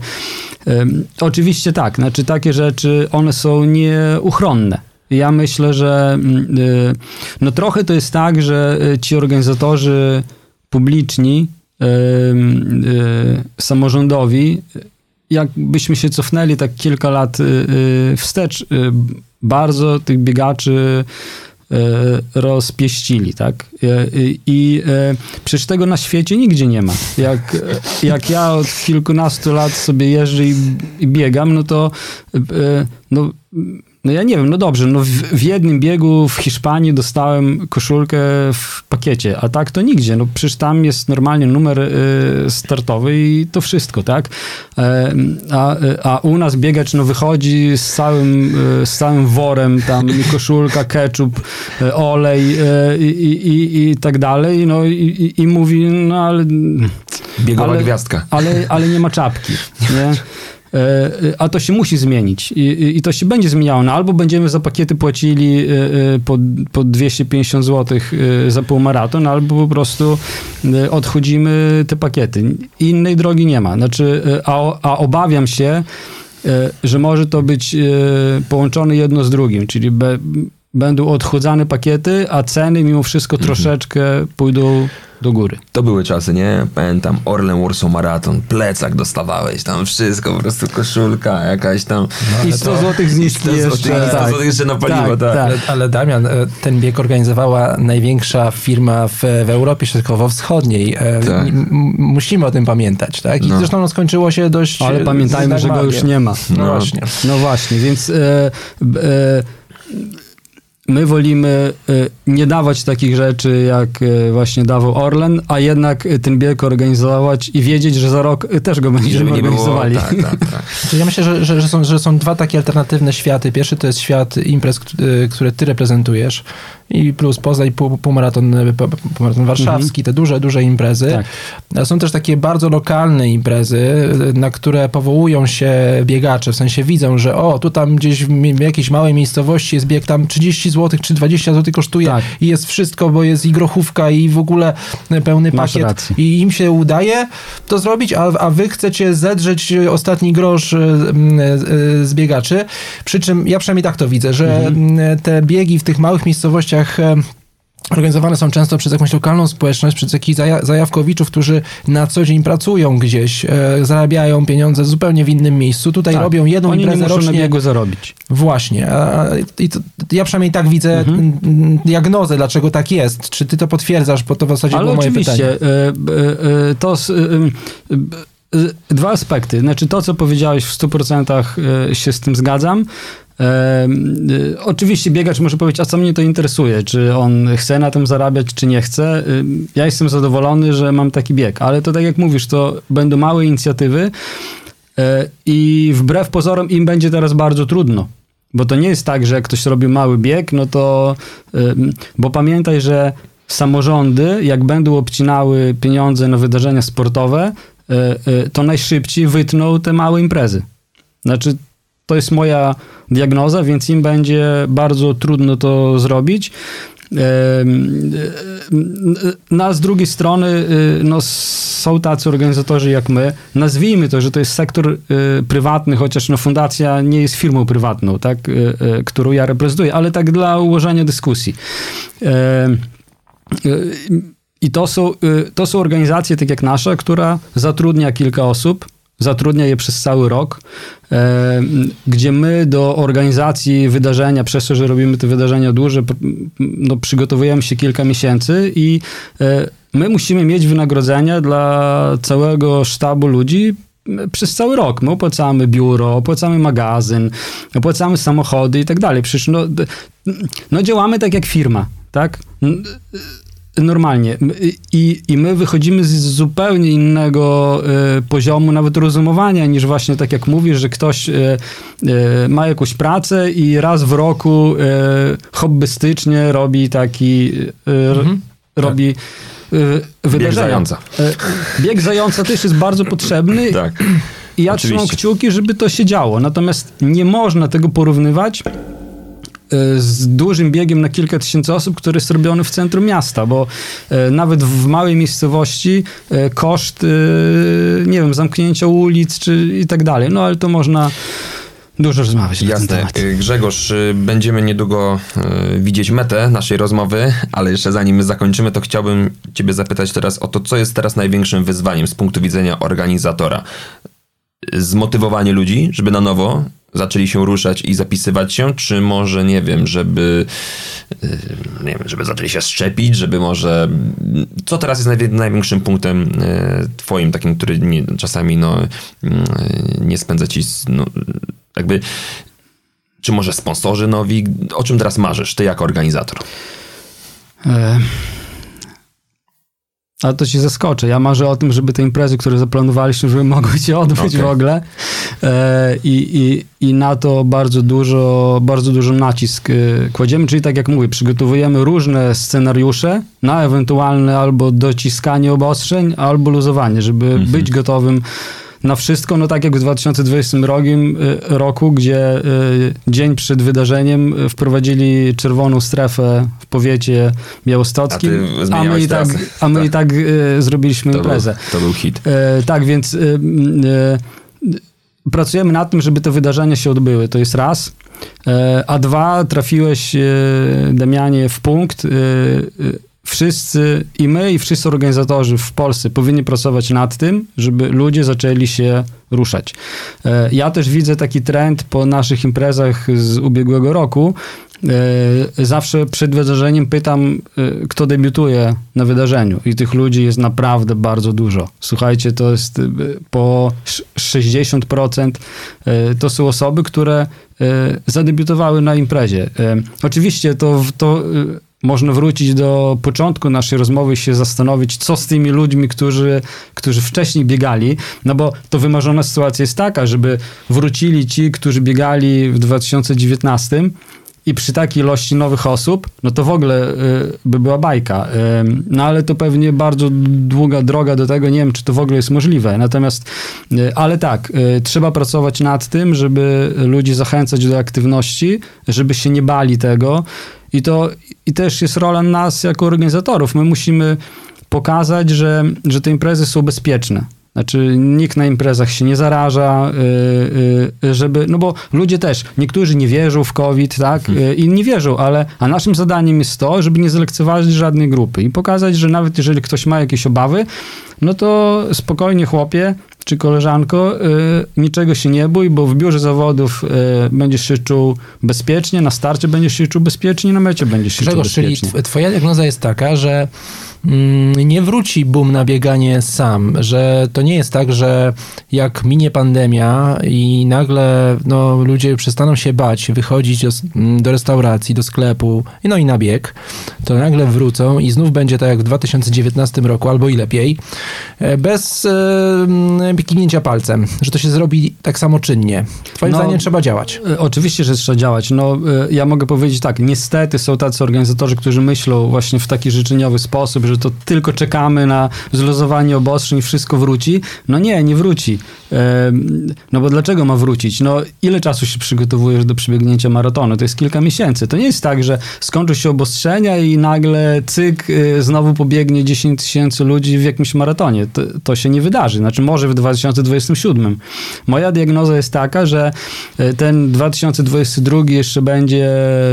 y, oczywiście tak, znaczy takie rzeczy, one są nieuchronne. Ja myślę, że mm, y, no trochę to jest tak, że y, ci organizatorzy publiczni, y, samorządowi, jakbyśmy się cofnęli tak kilka lat wstecz, bardzo tych biegaczy rozpieścili, tak? I przecież tego na świecie nigdzie nie ma. Jak, jak ja od kilkunastu lat sobie jeżdżę i, i biegam, no to no, no ja nie wiem, no dobrze, no w, w, jednym biegu w Hiszpanii dostałem koszulkę w pakiecie, a tak to nigdzie. No przecież tam jest normalnie numer y, startowy i to wszystko, tak? E, a, a u nas biegacz no wychodzi z całym, y, z całym worem, tam i koszulka, ketchup, y, olej y, i, i, i tak dalej, no i, i mówi, no ale... Biegowa ale, gwiazdka. Ale, ale nie ma czapki, nie? E, a to się musi zmienić i, i to się będzie zmieniało. No, albo będziemy za pakiety płacili e, e, po, po 250 zł za półmaraton, albo po prostu odchodzimy te pakiety. Innej drogi nie ma. Znaczy, a, a obawiam się, że może to być połączone jedno z drugim, czyli be, będą odchudzane pakiety, a ceny mimo wszystko mhm. troszeczkę pójdą do góry. To były czasy, nie? Pamiętam, Orlen Warsaw Marathon, plecak dostawałeś, tam wszystko, po prostu koszulka, jakaś tam... I 100 złotych zniżki 100 jeszcze. złotych, 100 złotych jeszcze na paliwo, tak. Ale, ale Damian, e, ten bieg organizowała największa firma w, w Europie Środkowo-Wschodniej. E, Tak. musimy o tym pamiętać, tak? I No. zresztą no, skończyło się dość... Ale e, pamiętajmy, że go już nie ma. No, No. właśnie. No właśnie, więc e, e, my wolimy e, nie dawać takich rzeczy, jak e, właśnie dawał Orlen, a jednak e, ten bieg organizować i wiedzieć, że za rok też go będziemy nie było... organizowali. Tak, tak, tak. Czyli ja myślę, że, że, że, są, że są dwa takie alternatywne światy. Pierwszy to jest świat imprez, kt- które ty reprezentujesz i plus Poznań, pół, półmaraton, po- półmaraton warszawski, te duże, duże imprezy. Tak. Są też takie bardzo lokalne imprezy, y, na które powołują się biegacze, w sensie widzą, że o, tu tam gdzieś w, jakiejś małej miejscowości jest bieg, tam 30 zł czy 20 zł kosztuje Tak. i jest wszystko, bo jest i grochówka i w ogóle y, pełny Masz pakiet i im się udaje to zrobić, a, a wy chcecie zedrzeć ostatni grosz z biegaczy. Przy czym ja przynajmniej tak to widzę, że y, te biegi w tych małych miejscowościach y, Organizowane są często przez jakąś lokalną społeczność, przez jakichś zaja- zajawkowiczów, którzy na co dzień pracują gdzieś, e, zarabiają pieniądze zupełnie w innym miejscu. Tutaj Tak. robią jedną Oni nie imprezę muszą na rocznie. biegu zarobić. Właśnie. A, i to, ja przynajmniej tak widzę Mhm. diagnozę, dlaczego tak jest. Czy ty to potwierdzasz, bo to w zasadzie Ale było moje pytanie. oczywiście, e, e, e, to e, e, e, dwa aspekty. Znaczy to, co powiedziałeś w 100% e, się z tym zgadzam. E, e, oczywiście biegacz może powiedzieć, a co mnie to interesuje, czy on chce na tym zarabiać, czy nie chce. E, ja jestem zadowolony, że mam taki bieg, ale to tak jak mówisz, to będą małe inicjatywy e, i wbrew pozorom im będzie teraz bardzo trudno. Bo to nie jest tak, że jak ktoś robi mały bieg, no to. Bo pamiętaj, że samorządy, jak będą obcinały pieniądze na wydarzenia sportowe, y, y, to najszybciej wytną te małe imprezy. Znaczy, to jest moja diagnoza, więc im będzie bardzo trudno to zrobić. Y, No, a z drugiej strony y, no, są tacy organizatorzy jak my. Nazwijmy to, że to jest sektor y, prywatny, chociaż no, fundacja nie jest firmą prywatną, tak, y, którą ja reprezentuję, ale tak dla ułożenia dyskusji. I to są, to są organizacje, tak jak nasza, która zatrudnia kilka osób, zatrudnia je przez cały rok, e, gdzie my do organizacji wydarzenia, przez to, że robimy te wydarzenia duże, no, przygotowujemy się kilka miesięcy i e, my musimy mieć wynagrodzenia dla całego sztabu ludzi przez cały rok. My opłacamy biuro, opłacamy magazyn, opłacamy samochody i tak dalej. Przecież no, no działamy tak jak firma, tak? Normalnie. M- I, I my wychodzimy z zupełnie innego e, poziomu, nawet rozumowania, niż właśnie tak jak mówisz, że ktoś e, e, ma jakąś pracę i raz w roku e, hobbystycznie robi taki, r- Mhm. robi e, wydarzenia. zająca. E, bieg zająca też jest bardzo potrzebny Tak. i ja Oczywiście. trzymam kciuki, żeby to się działo. Natomiast nie można tego porównywać z dużym biegiem na kilka tysięcy osób, który jest robiony w centrum miasta, bo e, nawet w małej miejscowości e, koszt, e, nie wiem, zamknięcia ulic czy i tak dalej. No ale to można dużo rozmawiać na ten Jasne. temat. Grzegorz, y, będziemy niedługo widzieć metę naszej rozmowy, ale jeszcze zanim zakończymy, to chciałbym Ciebie zapytać teraz o to, co jest teraz największym wyzwaniem z punktu widzenia organizatora. Zmotywowanie ludzi, żeby na nowo zaczęli się ruszać i zapisywać się, czy może, nie wiem, żeby y, nie wiem, żeby zaczęli się szczepić, żeby może... Co teraz jest największym punktem y, twoim, takim, który nie, czasami no, y, nie spędza ci no, jakby czy może sponsorzy nowi? O czym teraz marzysz, ty jako organizator? Ale to ci zaskoczę. Ja marzę o tym, żeby te imprezy, które zaplanowaliśmy, żeby mogły się odbyć Okej. w ogóle. E, I, i, I na to bardzo dużo, bardzo dużo nacisk e, kładziemy. Czyli tak jak mówię, przygotowujemy różne scenariusze na ewentualne albo dociskanie obostrzeń, albo luzowanie, żeby być gotowym na wszystko, no tak jak w 2020 rokiem, e, roku, gdzie e, dzień przed wydarzeniem e, wprowadzili czerwoną strefę w powiecie białostockim, A a, my i tak, a my Tak. i tak zrobiliśmy To był, imprezę. to był hit. Tak, więc pracujemy nad tym, żeby te wydarzenia się odbyły. To jest raz. A dwa, trafiłeś, Damianie, w punkt. Wszyscy i my, i wszyscy organizatorzy w Polsce powinni pracować nad tym, żeby ludzie zaczęli się ruszać. E, ja też widzę taki trend po naszych imprezach z ubiegłego roku. E, zawsze przed wydarzeniem pytam, e, kto debiutuje na wydarzeniu i tych ludzi jest naprawdę bardzo dużo. Słuchajcie, to jest po 60% to są osoby, które zadebiutowały na imprezie. Oczywiście to, to można wrócić do początku naszej rozmowy i się zastanowić, co z tymi ludźmi, którzy, którzy wcześniej biegali, no bo to wymarzona sytuacja jest taka, żeby wrócili ci, którzy biegali w 2019 i przy takiej ilości nowych osób, no to w ogóle y, by była bajka. Y, no ale to pewnie bardzo długa droga do tego, nie wiem, czy to w ogóle jest możliwe. Natomiast, y, ale tak, y, trzeba pracować nad tym, żeby ludzi zachęcać do aktywności, żeby się nie bali tego, i to i też jest rola nas jako organizatorów. My musimy pokazać, że, że te imprezy są bezpieczne. Znaczy, nikt na imprezach się nie zaraża, yy, yy, żeby, no bo ludzie też, niektórzy nie wierzą w COVID, tak, yy, i nie wierzą, ale, a naszym zadaniem jest to, żeby nie zlekceważyć żadnej grupy i pokazać, że nawet jeżeli ktoś ma jakieś obawy, no to spokojnie chłopie, czy koleżanko, y, niczego się nie bój, bo w biurze zawodów y, będziesz się czuł bezpiecznie, na starcie będziesz się czuł bezpiecznie, na mecie będziesz się Grzegorz, czuł bezpiecznie. Czyli twoja diagnoza jest taka, że Mm, nie wróci boom na bieganie sam, że to nie jest tak, że jak minie pandemia i nagle no, ludzie przestaną się bać, wychodzić do, mm, do restauracji, do sklepu, no i na bieg, to nagle wrócą i znów będzie tak jak w 2019 roku, albo i lepiej, bez e, kiwnięcia palcem, że to się zrobi tak samoczynnie. Twoim no, zdaniem trzeba działać. E, oczywiście, że trzeba działać. No, ja mogę powiedzieć tak, niestety są tacy organizatorzy, którzy myślą właśnie w taki życzeniowy sposób, że to tylko czekamy na zluzowanie obostrzeń i wszystko wróci. No nie, nie wróci. No bo dlaczego ma wrócić? No ile czasu się przygotowujesz do przebiegnięcia maratonu? To jest kilka miesięcy. To nie jest tak, że skończą się obostrzenia i nagle cyk, znowu pobiegnie 10 tysięcy ludzi w jakimś maratonie. To, to się nie wydarzy. Znaczy może w 2027. Moja diagnoza jest taka, że y, ten 2022 jeszcze będzie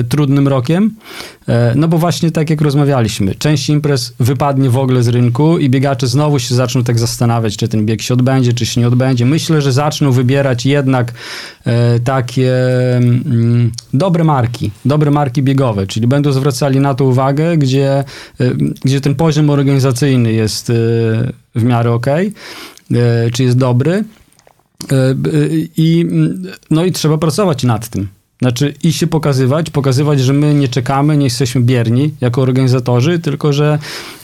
trudnym rokiem, E, no bo właśnie tak jak rozmawialiśmy, część imprez wypadnie w ogóle z rynku i biegacze znowu się zaczną tak zastanawiać, czy ten bieg się odbędzie, czy się nie odbędzie. Myślę, że zaczną wybierać jednak e, takie mm, dobre marki, dobre marki biegowe, czyli będą zwracali na to uwagę, gdzie, e, gdzie ten poziom organizacyjny jest e, w miarę ok, e, czy jest dobry. E, I, no i trzeba pracować nad tym. Znaczy i się pokazywać, pokazywać, że my nie czekamy, nie jesteśmy bierni jako organizatorzy, tylko że,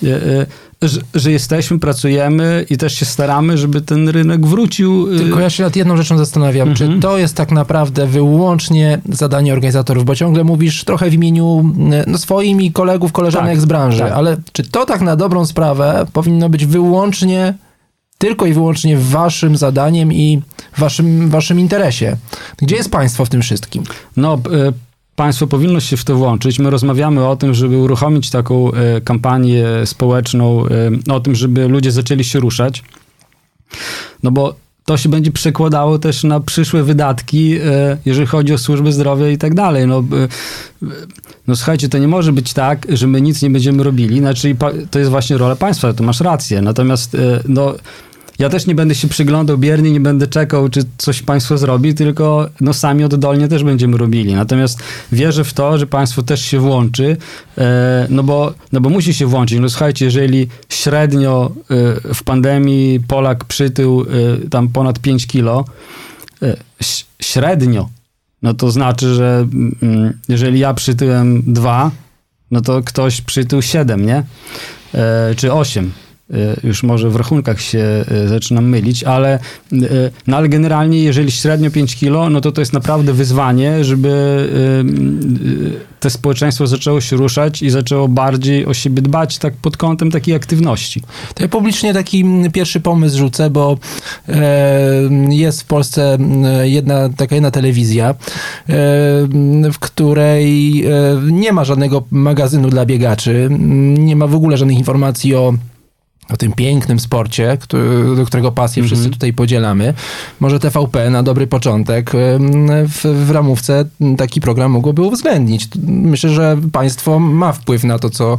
e, e, że, że, jesteśmy, pracujemy i też się staramy, żeby ten rynek wrócił. E, tylko ja się nad jedną rzeczą zastanawiam, czy mhm. to jest tak naprawdę wyłącznie zadanie organizatorów, bo ciągle mówisz trochę w imieniu no, swoim i kolegów, koleżanek tak, z branży, tak. ale czy to tak na dobrą sprawę powinno być wyłącznie tylko i wyłącznie waszym zadaniem i waszym, waszym interesie. Gdzie jest państwo w tym wszystkim? No, e, państwo powinno się w to włączyć. My rozmawiamy o tym, żeby uruchomić taką e, kampanię społeczną, e, o tym, żeby ludzie zaczęli się ruszać. No bo to się będzie przekładało też na przyszłe wydatki, jeżeli chodzi o służbę zdrowia i tak dalej. No, no słuchajcie, to nie może być tak, że my nic nie będziemy robili. Znaczy, to jest właśnie rola państwa, to masz rację. Natomiast no, ja też nie będę się przyglądał biernie, nie będę czekał, czy coś państwo zrobi, tylko no sami oddolnie też będziemy robili. Natomiast wierzę w to, że państwo też się włączy, e, no, bo, no bo musi się włączyć. No słuchajcie, jeżeli średnio e, w pandemii Polak przytył e, tam ponad 5 kilo, średnio, no to znaczy, że mm, jeżeli ja przytyłem 2, no to ktoś przytył 7, nie? Czy 8. Y, już może w rachunkach się y, zaczynam mylić, ale, y, no ale generalnie jeżeli średnio 5 kilo, no to to jest naprawdę wyzwanie, żeby te społeczeństwo zaczęło się ruszać i zaczęło bardziej o siebie dbać tak pod kątem takiej aktywności. To ja publicznie taki pierwszy pomysł rzucę, bo jest w Polsce jedna, taka jedna telewizja, w której nie ma żadnego magazynu dla biegaczy, nie ma w ogóle żadnych informacji o o tym pięknym sporcie, który, do którego pasję Mhm. wszyscy tutaj podzielamy, może TVP na dobry początek w, w ramówce taki program mogłoby uwzględnić. Myślę, że państwo ma wpływ na to, co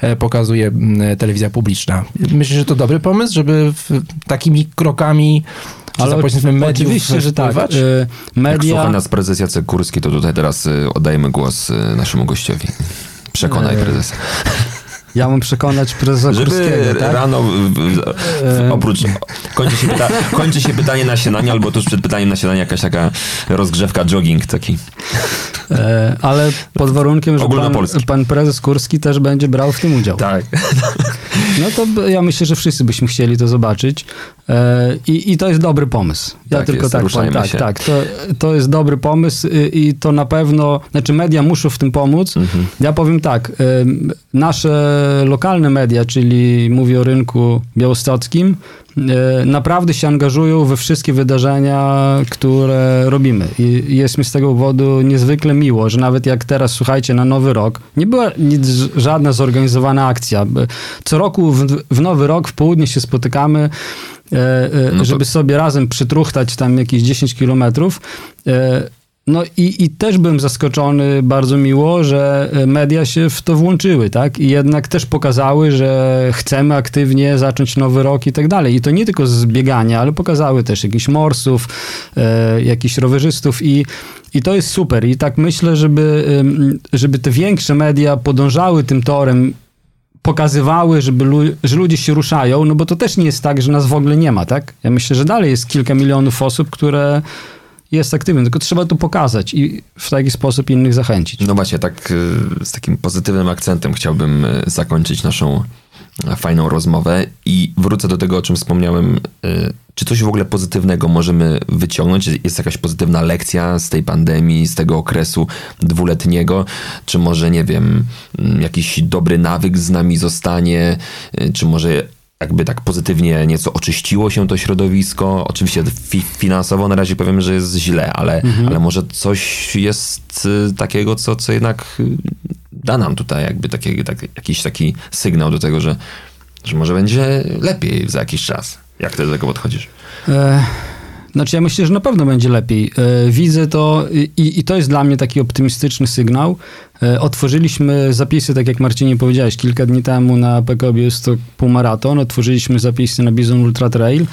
e, pokazuje telewizja publiczna. Myślę, że to dobry pomysł, żeby w, takimi krokami czy za pośrednictwem mediów oczywiście, że tak. wpływać? Y, Jak Media... słucha nas prezes Jacek Kurski, to tutaj teraz y, oddajemy głos y, naszemu gościowi. Przekonaj prezesa. Ja mam przekonać prezesa Żeby Kurskiego, tak? rano, w, w, w, oprócz, kończy się, pyta, kończy się pytanie na śniadanie, albo tuż przed pytaniem na śniadanie jakaś taka rozgrzewka, jogging taki. E, ale pod warunkiem, że pan, pan prezes Kurski też będzie brał w tym udział. Tak. No to ja myślę, że wszyscy byśmy chcieli to zobaczyć e, i, i to jest dobry pomysł. Ja Tak tylko jest, tak powiem. Tak, się. tak. To, to jest dobry pomysł i, to na pewno, znaczy media muszą w tym pomóc. Mhm. Ja powiem tak, nasze lokalne media, czyli mówię o rynku białostockim, e, naprawdę się angażują we wszystkie wydarzenia, które robimy. I jest mi z tego powodu niezwykle miło, że nawet jak teraz, słuchajcie, na Nowy Rok, nie była nic, żadna zorganizowana akcja. Co roku w, w Nowy Rok w południe się spotykamy, e, e, No to- żeby sobie razem przytruchtać tam jakieś 10 kilometrów. E, no i, i też byłem zaskoczony bardzo miło, że media się w to włączyły, tak? I jednak też pokazały, że chcemy aktywnie zacząć nowy rok i tak dalej. I to nie tylko z biegania, ale pokazały też jakichś morsów, e, jakichś rowerzystów i i to jest super. I tak myślę, żeby, żeby te większe media podążały tym torem, pokazywały, żeby lu- że ludzie się ruszają, no bo to też nie jest tak, że nas w ogóle nie ma, tak? Ja myślę, że dalej jest kilka milionów osób, które jest aktywne, tylko trzeba to pokazać i w taki sposób innych zachęcić. No właśnie, tak y, z takim pozytywnym akcentem chciałbym y, zakończyć naszą e, fajną rozmowę i wrócę do tego, o czym wspomniałem. y, Czy coś w ogóle pozytywnego możemy wyciągnąć? Jest jakaś pozytywna lekcja z tej pandemii, z tego okresu dwuletniego? Czy może, nie wiem, mm, jakiś dobry nawyk z nami zostanie? Y, Czy może jakby tak pozytywnie nieco oczyściło się to środowisko. Oczywiście fi finansowo na razie powiem, że jest źle, ale, ale może coś jest y, takiego, co, co jednak y, da nam tutaj jakby taki, tak, jakiś taki sygnał do tego, że, że może będzie lepiej za jakiś czas. Jak ty do tego podchodzisz? E, Znaczy, ja myślę, że na pewno będzie lepiej. E, Widzę to i, i to jest dla mnie taki optymistyczny sygnał. E, Otworzyliśmy zapisy, tak jak Marcinie powiedziałeś, kilka dni temu na PKO Białystok półmaraton. Otworzyliśmy zapisy na Bizon Ultra Trail.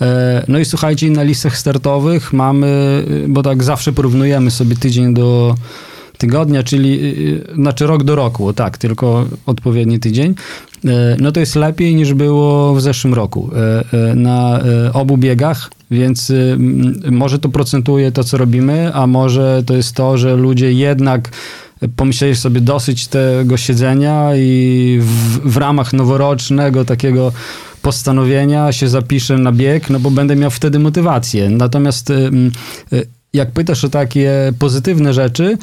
E, No i słuchajcie, na listach startowych mamy, bo tak zawsze porównujemy sobie tydzień do tygodnia, czyli y, znaczy rok do roku, tak, tylko odpowiedni tydzień, no to jest lepiej niż było w zeszłym roku e, e, na e, obu biegach, więc y, może to procentuje to, co robimy, a może to jest to, że ludzie jednak pomyśleli sobie dosyć tego siedzenia i w, w ramach noworocznego takiego postanowienia się zapiszę na bieg, no bo będę miał wtedy motywację. Natomiast y, y, jak pytasz o takie pozytywne rzeczy,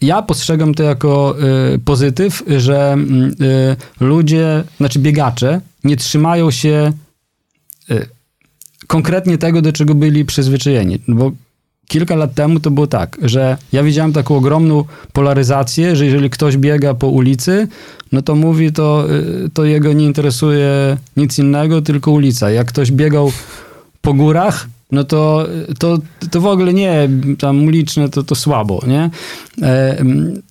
ja postrzegam to jako y, pozytyw, że mm, y, ludzie, znaczy biegacze, nie trzymają się konkretnie tego, do czego byli przyzwyczajeni. No Bo kilka lat temu to było tak, że ja widziałem taką ogromną polaryzację, że jeżeli ktoś biega po ulicy, no to mówi, to, to jego nie interesuje nic innego, tylko ulica. Jak ktoś biegał po górach, no to, to, to w ogóle nie, tam uliczne to, to słabo, nie? E,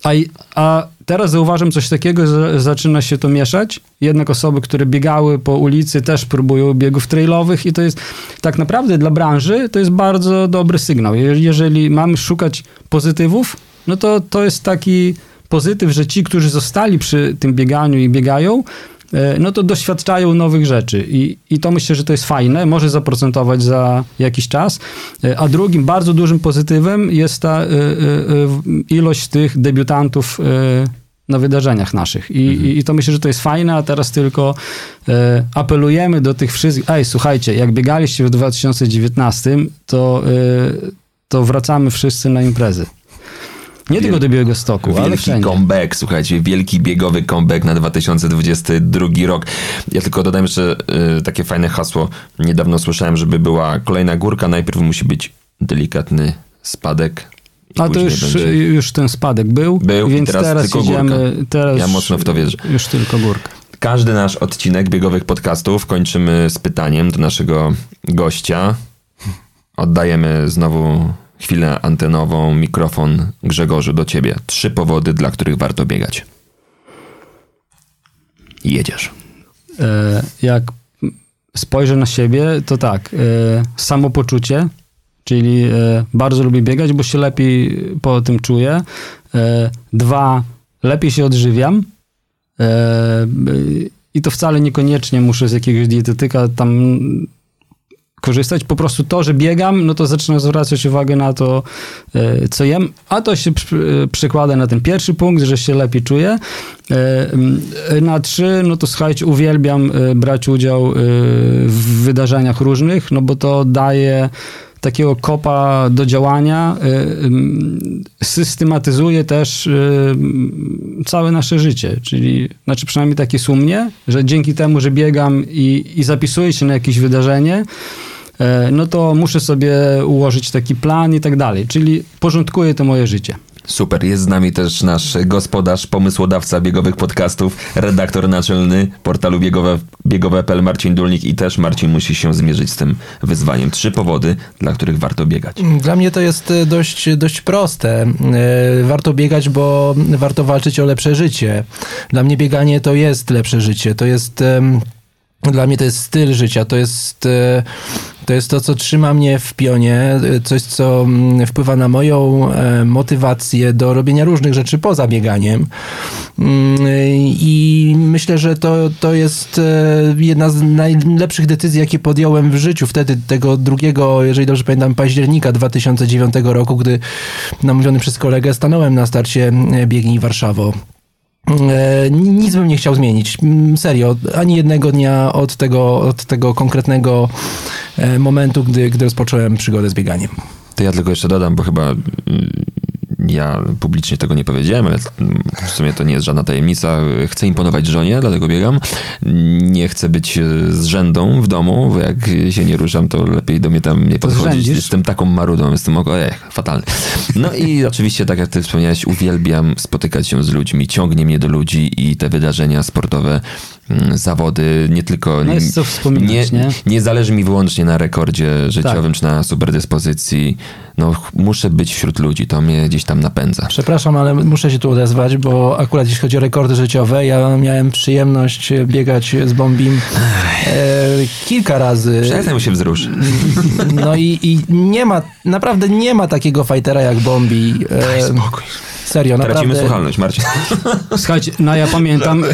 A, a teraz zauważam coś takiego, że zaczyna się to mieszać. Jednak osoby, które biegały po ulicy też próbują biegów trailowych i to jest tak naprawdę dla branży to jest bardzo dobry sygnał. Je- Jeżeli mamy szukać pozytywów, no to to jest taki pozytyw, że ci, którzy zostali przy tym bieganiu i biegają, no to doświadczają nowych rzeczy I, i to myślę, że to jest fajne, może zaprocentować za jakiś czas. E, A drugim bardzo dużym pozytywem jest ta e, e, e, ilość tych debiutantów e, na wydarzeniach naszych. I, i, I to myślę, że to jest fajne, a teraz tylko e, apelujemy do tych wszystkich. Ej, słuchajcie, jak biegaliście w 2019, to, e, to wracamy wszyscy na imprezy. Nie tylko do Białego Stoku, ale Wielki wszędzie. comeback, słuchajcie, wielki biegowy comeback na 2022 rok. Ja tylko dodam jeszcze y, takie fajne hasło. Niedawno słyszałem, żeby była kolejna górka, najpierw musi być delikatny spadek. A to już, będzie- już ten spadek był, Był więc teraz teraz, tylko idziemy. górka. Teraz Ja mocno w to wierzę. Już tylko górka. Każdy nasz odcinek biegowych podcastów kończymy z pytaniem do naszego gościa. Oddajemy znowu chwilę antenową, mikrofon Grzegorzu do ciebie. Trzy powody, dla których warto biegać. Jedziesz. E, jak spojrzę na siebie, to tak, e, samopoczucie, czyli e, bardzo lubię biegać, bo się lepiej po tym czuję. Dwa, lepiej się odżywiam. I to wcale niekoniecznie muszę z jakiegoś dietetyka tam korzystać. Po prostu to, że biegam, no to zaczynam zwracać uwagę na to, e, co jem, a to się przy- przekłada na ten pierwszy punkt, że się lepiej czuję. E, Na trzy, no to słuchajcie, uwielbiam e, brać udział e, w wydarzeniach różnych, no bo to daje takiego kopa do działania, e, systematyzuje też e, całe nasze życie, czyli znaczy przynajmniej takie sumnie, że dzięki temu, że biegam i, i zapisuję się na jakieś wydarzenie, e, no to muszę sobie ułożyć taki plan i tak dalej, czyli porządkuje to moje życie. Super, jest z nami też nasz gospodarz, pomysłodawca biegowych podcastów, redaktor naczelny portalu biegowe, biegowe.pl Marcin Dulnik i też Marcin musi się zmierzyć z tym wyzwaniem. Trzy powody, dla których warto biegać. Dla mnie to jest e, dość, dość proste. E, Warto biegać, bo warto walczyć o lepsze życie. Dla mnie bieganie to jest lepsze życie. To jest. Dla mnie to jest styl życia, to jest, e, to jest to, co trzyma mnie w pionie, e, coś, co mm, wpływa na moją e, motywację do robienia różnych rzeczy poza bieganiem. Mm, I myślę, że to, to jest jedna z najlepszych decyzji, jakie podjąłem w życiu. Wtedy, tego drugiego, jeżeli dobrze pamiętam, października 2009 roku, gdy namówiony przez kolegę stanąłem na starcie Biegnij Warszawo. E, Nic bym nie chciał zmienić. Mm, Serio, ani jednego dnia od tego, od tego konkretnego e, momentu, gdy, gdy rozpocząłem przygodę z bieganiem. To ja tylko jeszcze dodam, bo chyba mm, ja publicznie tego nie powiedziałem, ale w sumie to nie jest żadna tajemnica. Chcę imponować żonie, dlatego biegam. Nie chcę być e, z rzędą w domu, bo jak się nie ruszam, to lepiej do mnie tam nie podchodzić. zrzędzisz? Jestem taką marudą, jestem ojej, fatalny. No i oczywiście, tak jak ty wspomniałeś, uwielbiam spotykać się z ludźmi, ciągnie mnie do ludzi i te wydarzenia sportowe, zawody, nie tylko... No jest co wspominać, nie? nie zależy mi wyłącznie na rekordzie życiowym czy na superdyspozycji. No, muszę być wśród ludzi, to mnie gdzieś tam napędza. Przepraszam, ale muszę się tu odezwać, bo akurat jeśli chodzi o rekordy życiowe, ja miałem przyjemność biegać z Bombim e, kilka razy. Przestań mu się wzrusz. No i, i nie ma, naprawdę nie ma takiego fajtera jak Bombi. E, Spokój. Serio, Tracimy naprawdę. słuchalność, Marcin. Słuchajcie, no ja pamiętam,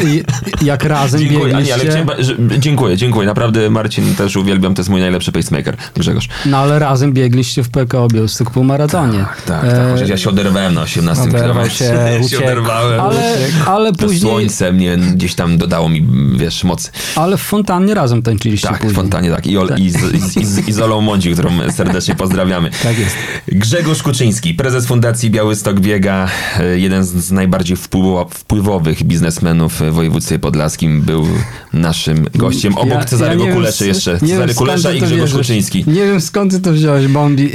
jak razem Dziękuję, Ani, biegliście... ale chciałem, dziękuję, dziękuję. Naprawdę Marcin też uwielbiam, to jest mój najlepszy pacemaker, Grzegorz. No ale razem biegliście w PKO Białystok półmaratonie. Tak, tak, E, chociaż ja się oderwałem na 18 Oderwał kilometrze. się, Ja się uciekł. oderwałem. Ale, ale To później... słońce mnie gdzieś tam dodało mi, wiesz, mocy. Ale w fontannie razem tańczyliście Tak, w fontanie, tak. I, Ol, i, z, i, z, i z Izolą Mądzi, którą serdecznie pozdrawiamy. Tak jest. Grzegorz Kuczyński, prezes Fundacji Białystok Biega, e, jeden z, najbardziej wpływo, wpływowych biznesmenów w województwie podlaskim, był naszym gościem. Obok Ja- Cezarego ja wiem, Kuleszy jeszcze. wiem, Cezary skąd Kulesza i Grzegorz. Kuczyński Nie wiem skąd ty to wziąłeś, Bombi.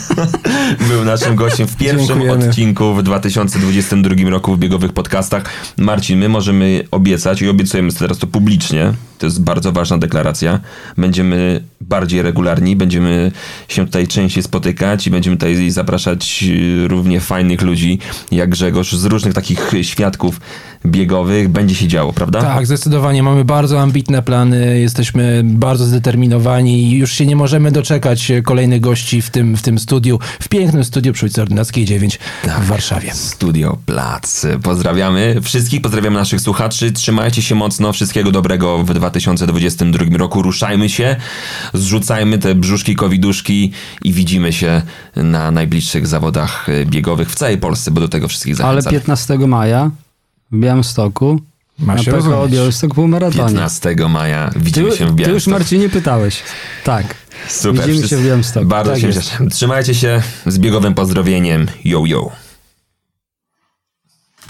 był naszym gościem w pierwszym Dziękujemy. odcinku w 2022 roku w biegowych podcastach. Marcin, my możemy obiecać i obiecujemy teraz to publicznie, to jest bardzo ważna deklaracja, będziemy bardziej regularni, będziemy się tutaj częściej spotykać i będziemy tutaj zapraszać y, równie fajnych ludzi jak Grzegorz z różnych takich świadków biegowych. Będzie się działo, prawda? Tak, zdecydowanie. Mamy bardzo ambitne plany, jesteśmy bardzo zdeterminowani i już się nie możemy doczekać kolejnych gości w tym, w tym studiu, w pięknym studiu przy ulicy Ordynackiej 9 w Warszawie. Studio Plac. Pozdrawiamy wszystkich, pozdrawiamy naszych słuchaczy. Trzymajcie się mocno, wszystkiego dobrego w 2022 roku. Ruszajmy się, zrzucajmy te brzuszki, coviduszki i widzimy się na najbliższych zawodach biegowych w całej Polsce, bo do tego wszystkich Ale zachęcamy. 15 maja w Białymstoku Ma na się PKO rozumieć. Białystok półmaratonie. 15 maja Ty, widzimy się w ty już Białymstoku. Marcinie pytałeś. Tak. Super. widzimy się w Białymstoku. Bardzo Tak się cieszę. Trzymajcie się z biegowym pozdrowieniem. Yo, yo.